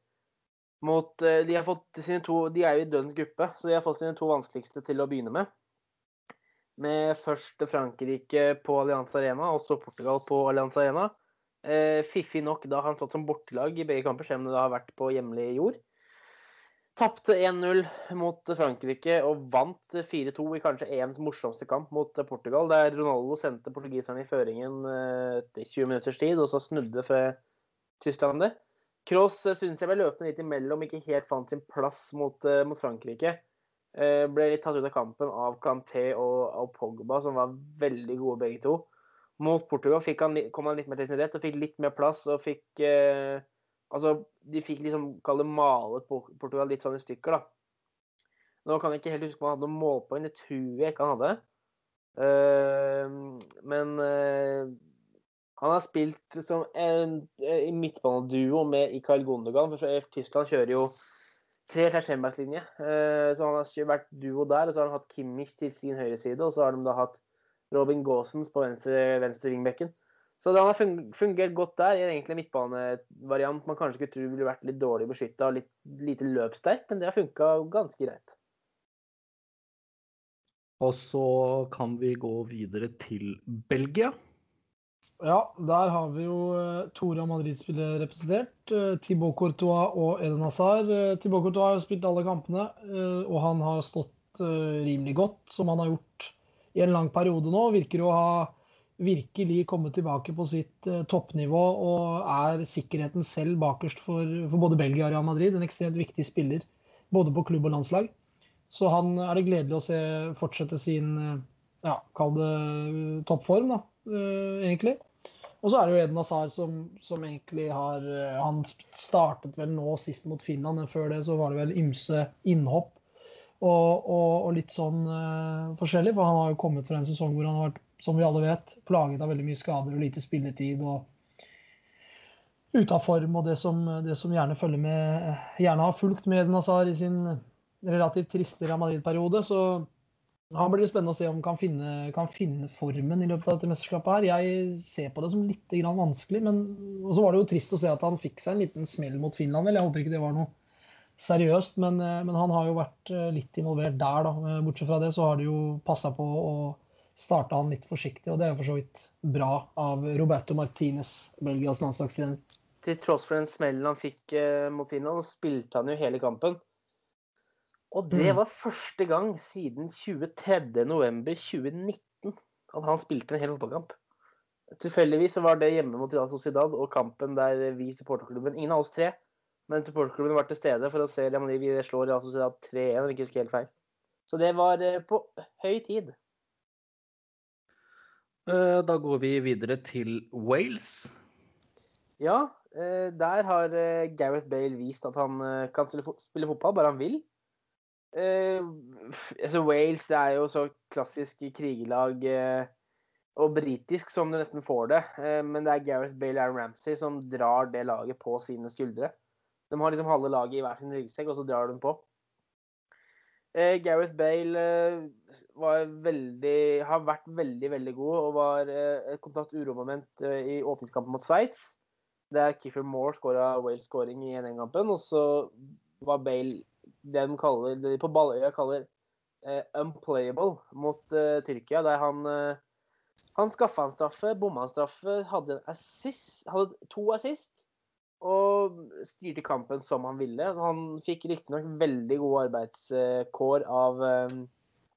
Speaker 3: mot eh, de, har fått sine to, de er jo i dødens gruppe, så de har fått sine to vanskeligste til å begynne med. Med først Frankrike på Allianz Arena og så Portugal på Allianz Arena. Eh, fiffig nok, da har han stått som bortelag i begge kamper, selv om det har vært på hjemlig jord. Tapte 1-0 mot Frankrike og vant 4-2 i kanskje EMs morsomste kamp mot Portugal, der Ronaldo sendte portugiserne i føringen eh, etter 20 minutters tid, og så snudde for Tyskland det. Cross eh, syns jeg ble løpende litt imellom, ikke helt fant sin plass mot, uh, mot Frankrike. Uh, ble litt tatt ut av kampen av Canté og, og, Pogba, som var veldig gode begge to. Mot Portugal han, kom han litt mer til sin rett og fikk litt mer plass. og fikk uh, Altså, de fikk liksom kalle malet Portugal litt sånn i stykker, da. Nå kan jeg ikke helt huske om han hadde noen målpoeng, det tror jeg ikke han hadde. men han har spilt som en, i midtbaneduo med Ikael Gondogan. for Tyskland kjører jo tre Flerskjermbergslinje. Eh, så han har vært duo der. og Så har han hatt Kimmich til sin høyre side, og så har de da hatt Robin Gaasens på venstre, venstre ringbekken. Så det har fungert godt der. I en egentlig midtbanevariant man kanskje skulle tro ville vært litt dårlig beskytta og litt lite løpssterk, men det har funka ganske greit.
Speaker 1: Og så kan vi gå videre til Belgia.
Speaker 2: Ja, der har vi jo Tora Madrid-spillere representert. Uh, Thibaut Courtois og Eden Hazard. Uh, Thibaut Courtois har spilt alle kampene, og han har stått rimelig godt, som han har gjort i en lang periode nå. Virker å ha virkelig kommet tilbake på sitt toppnivå og er sikkerheten selv bakerst for, for, både Belgia og Real Madrid. En ekstremt viktig spiller både på klubb og landslag. Så han er det gledelig å se fortsette sin ja, kall det toppform, da, egentlig. Og så er det jo Eden Hazard som, som, egentlig har eh, Han startet vel nå sist mot Finland, men før det så var det vel ymse innhopp og, og, og litt sånn uh, forskjellig. For han har jo kommet fra en sesong hvor han har vært, som vi alle vet, plaget av veldig mye skader og lite spilletid. og ute av form og det som, det som, gjerne følger med Gjerne har fulgt med Eden Hazard i sin relativt triste Real Madrid-periode. Så han blir det spennende å se om han kan finne, kan finne formen i løpet av dette mesterskapet. her. Jeg ser på det som litt vanskelig, men så var det jo trist å se at han fikk seg en liten smell mot Finland. vel. Jeg håper ikke det var noe seriøst, men, eh, men han har jo vært eh, litt involvert der. da. Eh, bortsett fra det så har det jo passa på å starte han litt forsiktig, og det er for så vidt bra av Roberto Martinez, Belgias landslagstrener.
Speaker 3: Til tross for den smellen han fikk mot Finland, spilte han jo hele kampen. Og det mm. var første gang siden 23.11.2019 at han spilte en hel fotballkamp. Tilfeldigvis så var det hjemme mot Real Sociedad og kampen der vi i supporterklubben Ingen av oss tre, men supporterklubben var til stede for å se om vi slår Real Sociedad 3-1, om ikke husker helt feil. Så det var eh, på høy tid.
Speaker 1: Eh, da går vi videre til Wales.
Speaker 3: Ja, eh, der har Gareth Bale vist at han kan spille fotball bare han vil. Eh, altså Wales det er jo så klassisk krigerlag eh, og britisk som du nesten får det. Eh, men det er Gareth Bale og Ramsey som drar det laget på sine skuldre. De har liksom halve laget i hver sin ryggsekk, og så drar de på. Eh, Gareth Bale eh, veldig, har vært veldig veldig god og var eh, et kontakt uromoment i åpningskampen mot Sveits. Der Kiffer Moore skåra Wales-skåring i 1-1-kampen. Og så var Bale det de, kaller, de på Balløya kaller eh, unplayable mot eh, Tyrkia. Der han, eh, han skaffa en straffe, bomma en straffe, hadde, en assist, hadde to assist og styrte kampen som han ville. Han fikk riktignok veldig gode arbeidskår av, eh,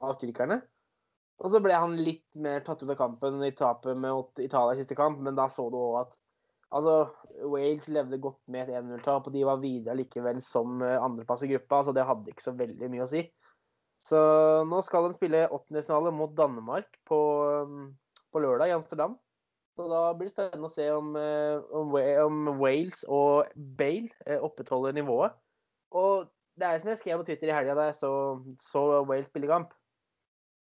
Speaker 3: av styrkerne. Og så ble han litt mer tatt ut av kampen i tapet mot Italia i siste kamp, men da så du òg at altså, Wales levde godt med et 1-0-tap, og de var videre likevel som eh, andreplass i gruppa, så det hadde ikke så veldig mye å si. Så nå skal de spille åttendedelsfinale mot Danmark på, eh, på lørdag i Amsterdam. Så da blir det spennende å se om, eh, om, om Wales og Bale opprettholder nivået. Og det er som jeg skrev på Twitter i helga da jeg så, så Wales spille kamp.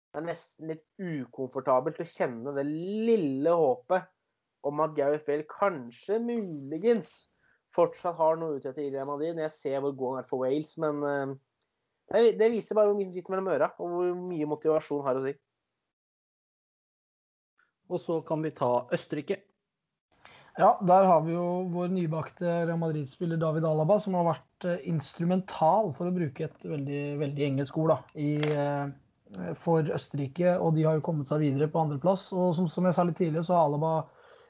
Speaker 3: Det er nesten litt ukomfortabelt å kjenne det lille håpet om at Gareth Bale kanskje, muligens, fortsatt har noe ute etter Real Madrid når jeg ser hvor god han er for Wales. Men uh, det, det, viser bare hvor mye som sitter mellom øra, og hvor mye motivasjon har å si.
Speaker 1: Og så kan vi ta Østerrike.
Speaker 2: Ja, der har vi jo vår nybakte Real Madrid-spiller David Alaba, som har vært uh, instrumental, for å bruke et veldig, veldig engelsk ord, da, i, uh, for Østerrike. Og de har jo kommet seg videre på andreplass. Og som, som jeg sa litt tidligere, så har Alaba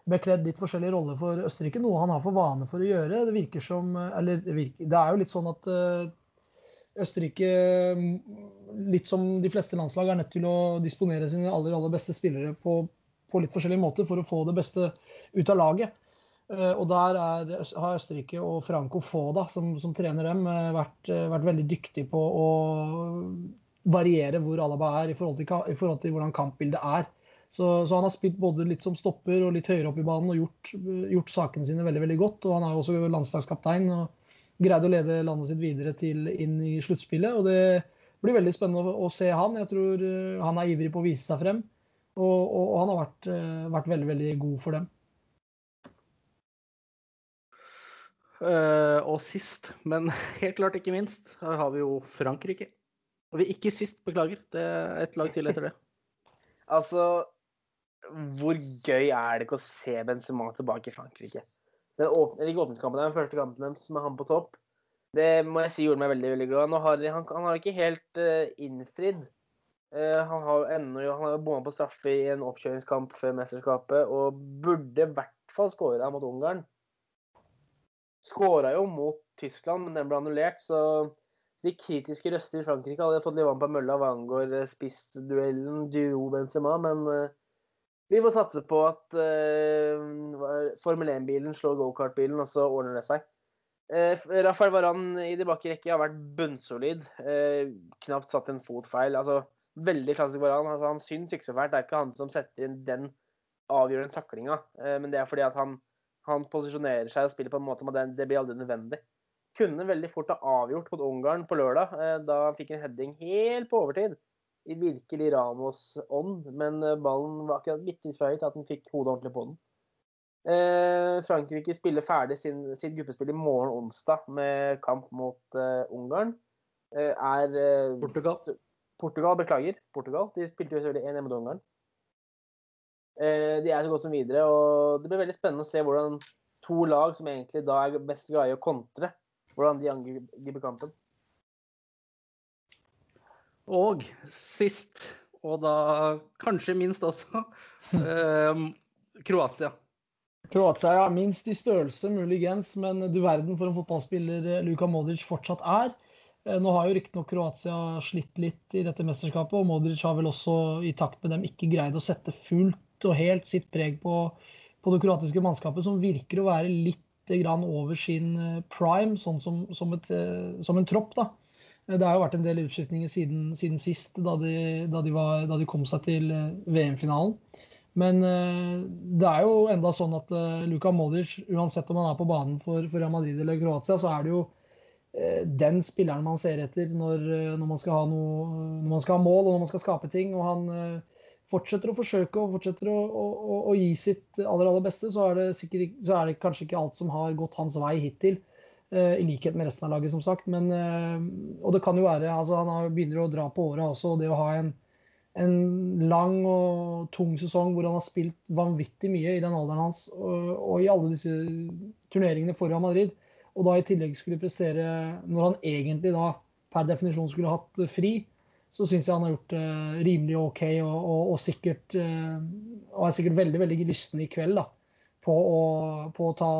Speaker 2: bekledd litt forskjellige roller for Østerrike, noe han har for vane for å gjøre. Det virker som Eller det, virker, det er jo litt sånn at Østerrike, litt som de fleste landslag, er nødt til å disponere sine aller, aller beste spillere på, på litt forskjellige måter for å få det beste ut av laget. Og der er, har Østerrike og Franco Foda, som, som trener dem, vært, vært, veldig dyktig på å variere hvor Alaba er i forhold til, i forhold til hvordan kampbildet er. Så, så, han har spilt både litt som stopper og litt høyere opp i banen og gjort, gjort sakene sine veldig veldig godt. Og han er jo også landslagskaptein og greide å lede landet sitt videre til, inn i sluttspillet. og det blir veldig spennende å, å, se han. Jeg tror uh, han er ivrig på å vise seg frem. Og, og, og han har vært, uh, vært, veldig, veldig god for dem.
Speaker 1: Uh, og sist, men [laughs] helt klart ikke minst, her har vi jo Frankrike. Og vi ikke sist, beklager. Det er et lag til etter det. [laughs]
Speaker 3: altså, hvor gøy er det ikke å se Benzema tilbake i Frankrike? Den åpne, ikke åpningskampen, den første kampen deres med han på topp, det må jeg si gjorde meg veldig veldig glad. Har, han, han, har ikke helt uh, innfridd. Uh, han har ennå han bomma på straffe i en oppkjøringskamp før mesterskapet og burde i hvert fall skåra mot Ungarn. Skåra jo mot Tyskland, men den ble annullert, så de kritiske røster i Frankrike hadde fått litt vann på mølla hva angår eh, spissduellen duo Benzema, men uh, vi får satse på at uh, Formel 1-bilen slår gokart-bilen, og så ordner det seg. Uh, Rafael Varan i de bakre rekke har vært bunnsolid. Uh, knapt satt en fot feil. Altså, veldig klassisk Varan. Altså, han syns ikke så fælt. Det er ikke han som setter inn den avgjørende taklinga, men det er fordi at han, han, posisjonerer seg og spiller på en måte med det, det blir aldri nødvendig. Kunne veldig fort ha avgjort mot Ungarn på lørdag, da han fikk en heading helt på overtid i virkelig Ramos-ånd, men eh, ballen var akkurat bitte litt for høyt at han fikk hodet ordentlig på den. Eh, Frankrike spiller ferdig sin, sitt gruppespill i morgen onsdag med kamp mot eh, Ungarn. Eh, er eh,
Speaker 1: Portugal.
Speaker 3: Portugal, beklager. Portugal. De spilte jo selvfølgelig 1-1 mot Ungarn. Eh, de er så godt som videre, og det blir veldig spennende å se hvordan to lag som egentlig da er best glad i å kontre, hvordan de angriper kampen.
Speaker 1: Og sist, og da kanskje minst også, [laughs] eh, Kroatia.
Speaker 2: Kroatia ja, minst i størrelse, muligens, men du verden for en fotballspiller eh, Luka Modric fortsatt er. Eh, nå har jo riktignok Kroatia slitt litt i dette mesterskapet, og Modric har vel også i takt med dem ikke greid å sette fullt og helt sitt preg på, på det kroatiske mannskapet, som virker å være litt grann over sin eh, prime, sånn som, som, et, som en tropp. da. Det har jo vært en del utskiftninger siden, siden sist, da de, da, de var, da de, kom seg til eh, VM-finalen. Men uh, det er jo enda sånn at uh, Luka Modric, uansett om han er på banen for, for Real Madrid eller Kroatia, så er det jo den spilleren man ser etter når, når, man noe, når man skal ha mål og når man skal skape ting. Og han fortsetter å forsøke og fortsetter å, å, å, gi sitt aller, aller beste, så er, sikkert, så er det kanskje ikke alt som har gått hans vei hittil. I likhet med resten av laget, som sagt. Men, og det kan jo være altså Han begynner å dra på åra også. og det å ha en en lang og tung sesong hvor han har spilt vanvittig mye i den alderen hans og, og i alle disse turneringene for Real Madrid, og da i tillegg skulle prestere når han egentlig da per definisjon skulle hatt fri, så syns jeg han har gjort det uh, rimelig OK og, og, og sikkert og er sikkert veldig veldig lysten i kveld da, på å, på å ta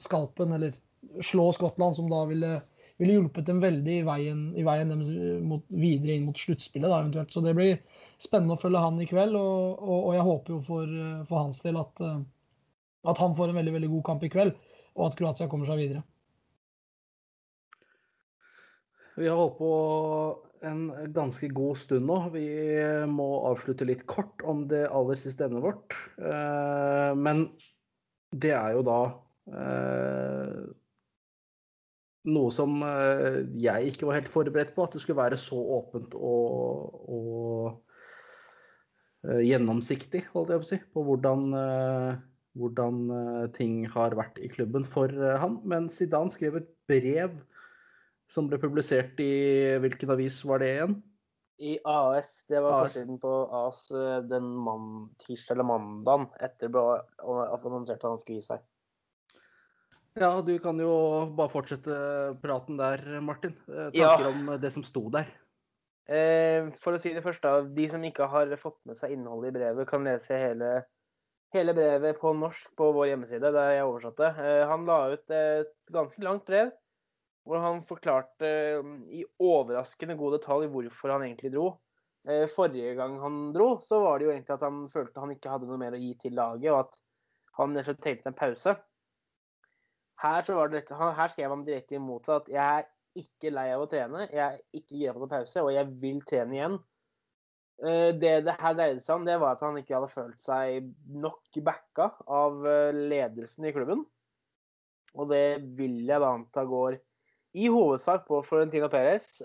Speaker 2: skalpen eller slå Skottland, som da ville ville hjulpet dem veldig i veien, i veien deres mot, videre inn mot sluttspillet. eventuelt. Så det blir spennende å følge han i kveld. Og, og, og jeg håper jo for, for hans del at, eh, at, han får en veldig veldig god kamp i kveld, og at Kroatia kommer seg videre.
Speaker 1: Vi har holdt på en ganske god stund nå. Vi må avslutte litt kort om det aller siste emnet vårt. Eh, men det er jo da eh, noe som eh, jeg ikke var helt forberedt på, at det skulle være så åpent og, og uh, gjennomsiktig, holdt jeg på å si, på hvordan, uh, hvordan ting har vært i klubben for han. Men Zidane skrev et brev som ble publisert i Hvilken avis var det igjen?
Speaker 3: I AS. Det var forsiden på AS den tirsdag eller mandag etter at han annonserte at han skulle gi seg.
Speaker 1: Ja, du kan jo bare fortsette praten der, Martin. Eh, tanker ja. om det som sto der.
Speaker 3: Eh, for å si det først, da. De som ikke har fått med seg innholdet i brevet, kan lese hele, hele brevet på norsk på vår hjemmeside, der jeg oversatte. Eh, han la ut et ganske langt brev hvor han forklarte eh, i overraskende god detalj hvorfor han egentlig dro. Eh, forrige gang han dro, så var det jo egentlig at han følte han ikke hadde noe mer å gi til laget, og at han rett og slett trengte en pause. Her, det, her, skrev han direkte imot at jeg er ikke lei av å trene, jeg er ikke gira på noen pause, og jeg vil trene igjen. Eh, det det her dreide seg om, det var at han ikke hadde følt seg nok backa av eh, ledelsen i klubben. Og det vil jeg da anta går i hovedsak på Florentino Perez.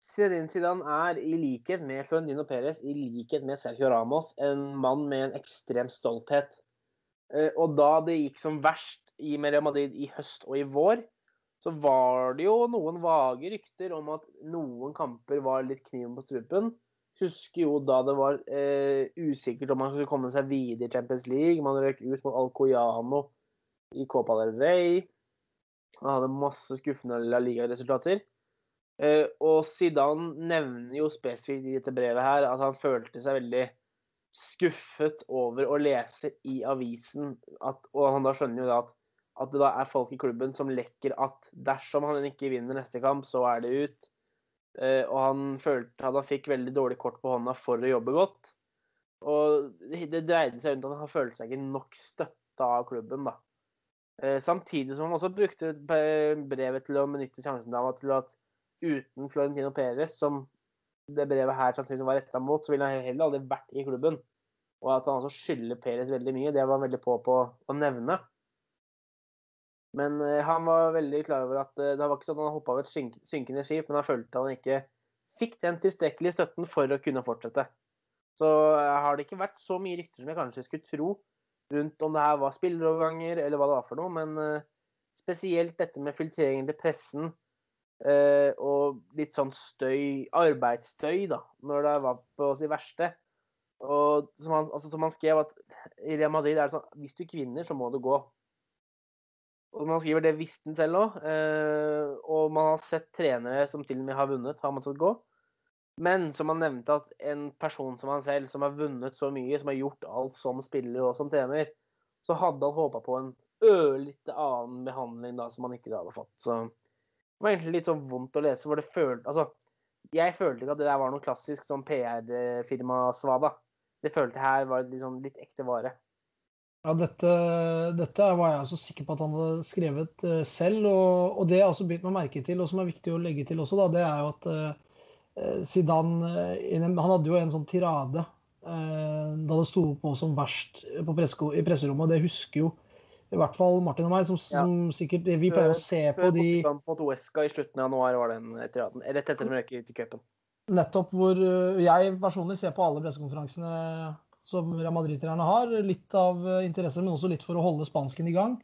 Speaker 3: Siden Zidane er i likhet med Florentino Perez, i likhet med Sergio Ramos, en mann med en ekstrem stolthet. Og da det gikk som verst i Real Madrid i høst og i vår, så var det jo noen vage rykter om at noen kamper var litt kniven på strupen. Husker jo da det var eh, usikkert om man skulle komme seg videre i Champions League. Man røk ut mot Alcoyano i Copa del Rey. Man hadde masse skuffende La Liga-resultater. Eh, og Zidane nevner jo spesifikt i dette brevet her at han følte seg veldig skuffet over å lese i avisen at, Og han da skjønner jo da at at det da er folk i klubben som lekker at dersom han ikke vinner neste kamp, så er det ut. Eh, og han følte at han fikk veldig dårlig kort på hånda for å jobbe godt. Og det dreide seg rundt at han følte seg ikke nok støtta av klubben, da. Eh, samtidig som han også brukte brevet til å benytte sjansen til at uten Florentino Perez, som det brevet her sannsynligvis var retta mot, så ville han heller aldri vært i klubben. Og at han også skylder Perez veldig mye, det var han veldig på på å nevne. Men uh, han var veldig klar over at uh, det var ikke sånn at han hoppa av et synkende skip, men han følte han ikke fikk den tilstrekkelige støtten for å kunne fortsette. Så uh, har det ikke vært så mye rykter som jeg kanskje skulle tro rundt om det her var spilleroverganger eller hva det var for noe, men spesielt dette med filtreringen til pressen og litt sånn støy, arbeidsstøy, da, når det var på sitt verste. Og som han, altså, som han skrev, at i Real Madrid er det sånn hvis du kvinner, så må du gå. Og man skriver det visste han selv òg. Eh, og man har sett trenere som til og med har vunnet, har måttet gå. Men som han nevnte, at en person som han selv, som har vunnet så mye, som har gjort alt som spiller og som trener, så hadde han håpa på en ørlite annen behandling da, som han ikke hadde fått. Så det var egentlig litt sånn vondt å lese. for det følte, altså, Jeg følte ikke at det der var noe klassisk sånn PR-firma-svada. Det følte her var sånn, litt ekte vare.
Speaker 2: Ja, dette, dette, var jeg også sikker på at han hadde skrevet uh, selv. Og, og, det jeg også begynt meg merke til, og som er viktig å legge til også, da, det er jo at uh, Zidane uh, Han hadde jo en sånn tirade da det sto på som verst på presko, i presserommet. og Det husker jo I hvert fall Martin og meg, som, som sikkert Vi pleier å se på
Speaker 3: Før
Speaker 2: de
Speaker 3: bortekamp mot Uesca i slutten av januar var den tiraden. Rett etter de røk ut i cupen.
Speaker 2: Nettopp hvor jeg personlig ser på alle pressekonferansene som Real Madrid-trenerne har. Litt av øh, interesse, men også litt for å holde spansken i gang.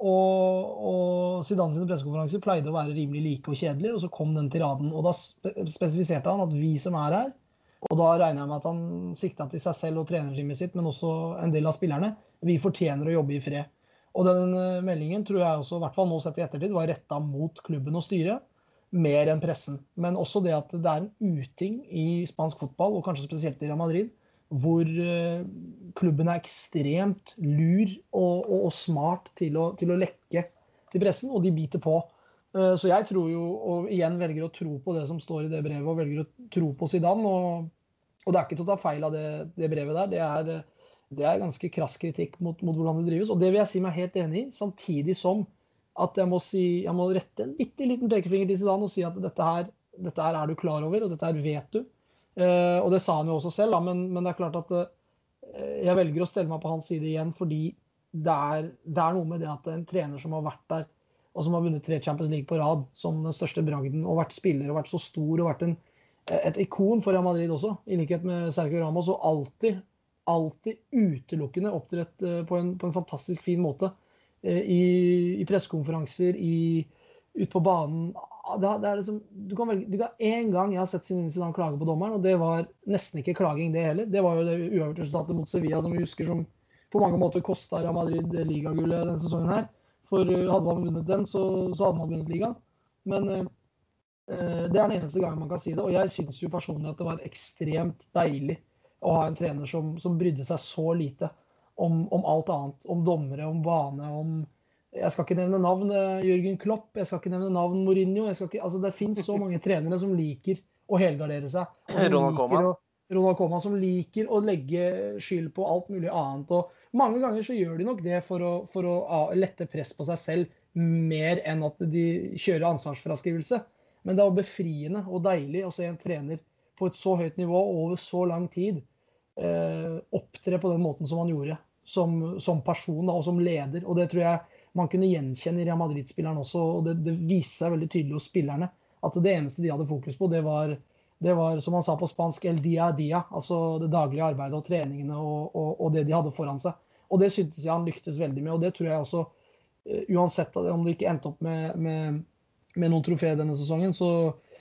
Speaker 2: Og, og Zidane sine pressekonferanser pleide å være rimelig like og kjedelige, og så kom den tiraden. Og da spesifiserte han at vi som er her, og da regner jeg med at han sikta til seg selv og trenerteamet sitt, men også en del av spillerne, vi fortjener å jobbe i fred. Og den øh, meldingen tror jeg også, i hvert fall nå sett i ettertid, var retta mot klubben og styret mer enn pressen. Men også det at det er en uting i spansk fotball, og kanskje spesielt i Real Madrid, hvor uh, klubben er ekstremt lur og, og, og smart til å, til å, lekke til pressen, og de biter på. Uh, så jeg tror jo, og igjen velger å tro på det som står i det brevet, og velger å tro på Zidane. Og, og det er ikke til å ta feil av det, det brevet der. Det er, det er ganske krass kritikk mot, mot, hvordan det drives. Og det vil jeg si meg helt enig i, samtidig som at jeg må, si, jeg må rette en bitte liten pekefinger til Zidane og si at dette her, dette her, er du klar over, og dette her vet du. Uh, og det sa han jo også selv, da, men, men, det er klart at uh, jeg velger å stelle meg på hans side igjen fordi det er, det er, noe med det at en trener som har vært der, og som har vunnet tre Champions League på rad som den største bragden, og vært spiller og vært så stor og vært en, et ikon for Real Madrid også, i likhet med Sergio Ramos, og alltid, alltid utelukkende opptrådt uh, på, på, en fantastisk fin måte. Eh, i, i pressekonferanser, ute på banen. Det, er liksom, du kan velge, du kan En gang jeg har sett sin Zidane klage på dommeren, og det var nesten ikke klaging, det heller. Det var jo det uavgjort-resultatet mot Sevilla som vi husker som på mange måter kosta Real Madrid ligagullet denne sesongen her. For eh, hadde man vunnet den, så, så hadde man vunnet ligaen. Men eh, det er den eneste gangen man kan si det. Og jeg syns jo personlig at det var ekstremt deilig å ha en trener som, som brydde seg så lite om, om, alt annet. Om dommere, om bane, om Jeg skal ikke nevne navn Jørgen Klopp, jeg skal ikke nevne navn Mourinho. Ikke, altså det finnes så mange trenere som liker å helgardere seg.
Speaker 3: Ronald Coman
Speaker 2: som liker å legge skyld på alt mulig annet. og Mange ganger så gjør de nok det for å, for å lette press på seg selv, mer enn at de kjører ansvarsfraskrivelse. Men det er befriende og deilig å se en trener på et så høyt nivå over så lang tid eh, opptre på den måten som han gjorde som, som person da, og som leder. Og det tror jeg man kunne gjenkjenne Real Madrid-spilleren også. og det, det, viste seg veldig tydelig hos spillerne at det eneste de hadde fokus på, det var, det var som han sa på spansk, el dia dia. Altså det daglige arbeidet og treningene og, og, og, det de hadde foran seg. Og det syntes jeg han lyktes veldig med. Og det tror jeg også, uh, uansett om det ikke endte opp med, med, med noen trofé denne sesongen, så,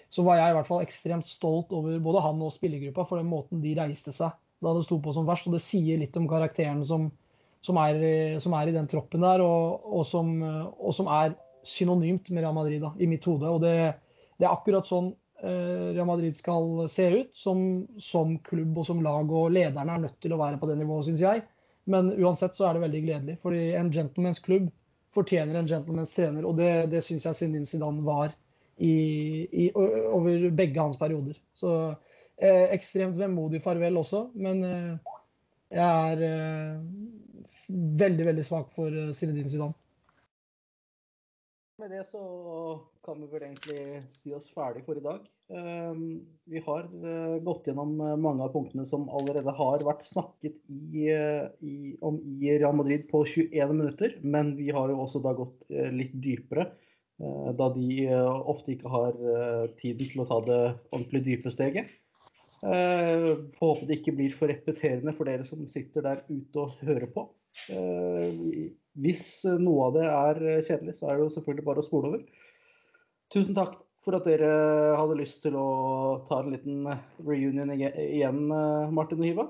Speaker 2: så, var jeg i hvert fall ekstremt stolt over både han og spillergruppa for den måten de reiste seg da det sto på som verst. Og det sier litt om karakteren som, som, er, som er, i den troppen der, og, og, som, og, som, er synonymt med Real Madrid da, i mitt hode. Og det, det er akkurat sånn eh, Real Madrid skal se ut, som, som, klubb og som lag. Og lederne er nødt til å være på det nivået, syns jeg. Men uansett så er det veldig gledelig. fordi en gentleman's klubb fortjener en gentleman's trener, og det, det syns jeg Zinedine Zidane var i, i, over begge hans perioder. Så Eh, ekstremt vemodig farvel også, men eh, jeg er eh, veldig, veldig svak for eh, Zinedine Zidane.
Speaker 1: Med det så kan vi vel egentlig si oss ferdig for i dag. Um, vi har uh, gått gjennom uh, mange av punktene som allerede har vært snakket i, i, om i Real Madrid på 21 minutter, men vi har jo også da gått litt dypere. Da de ofte ikke har tiden til å ta det ordentlig dype steget. Håper det ikke blir for repeterende for dere som sitter der ute og hører på. Uh, hvis noe av det er kjedelig, så er det jo selvfølgelig bare å spole over. Tusen takk for at dere hadde lyst til å ta en liten reunion igjen, Martin og Hiva.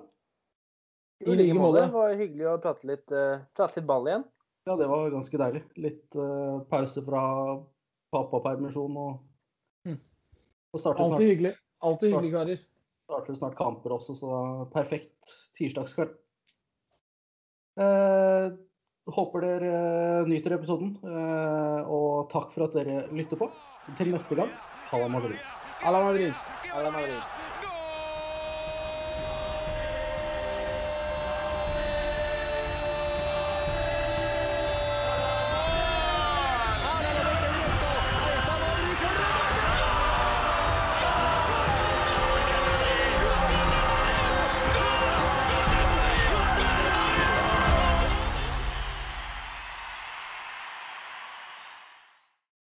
Speaker 3: I like måte. Det var hyggelig å prate litt, prate litt ball igjen.
Speaker 1: Ja, det var ganske deilig. Litt uh, pause fra pappapermisjon og,
Speaker 2: mm. og Alltid hyggelig. Alltid hyggelig, karer
Speaker 1: starter snart kamper også, så perfekt tirsdagskveld. Eh, håper dere nyter episoden, eh, og takk for at dere lytter på. Til neste gang, Halla Madrid.
Speaker 2: Hala Madrid.
Speaker 3: Hala Madrid.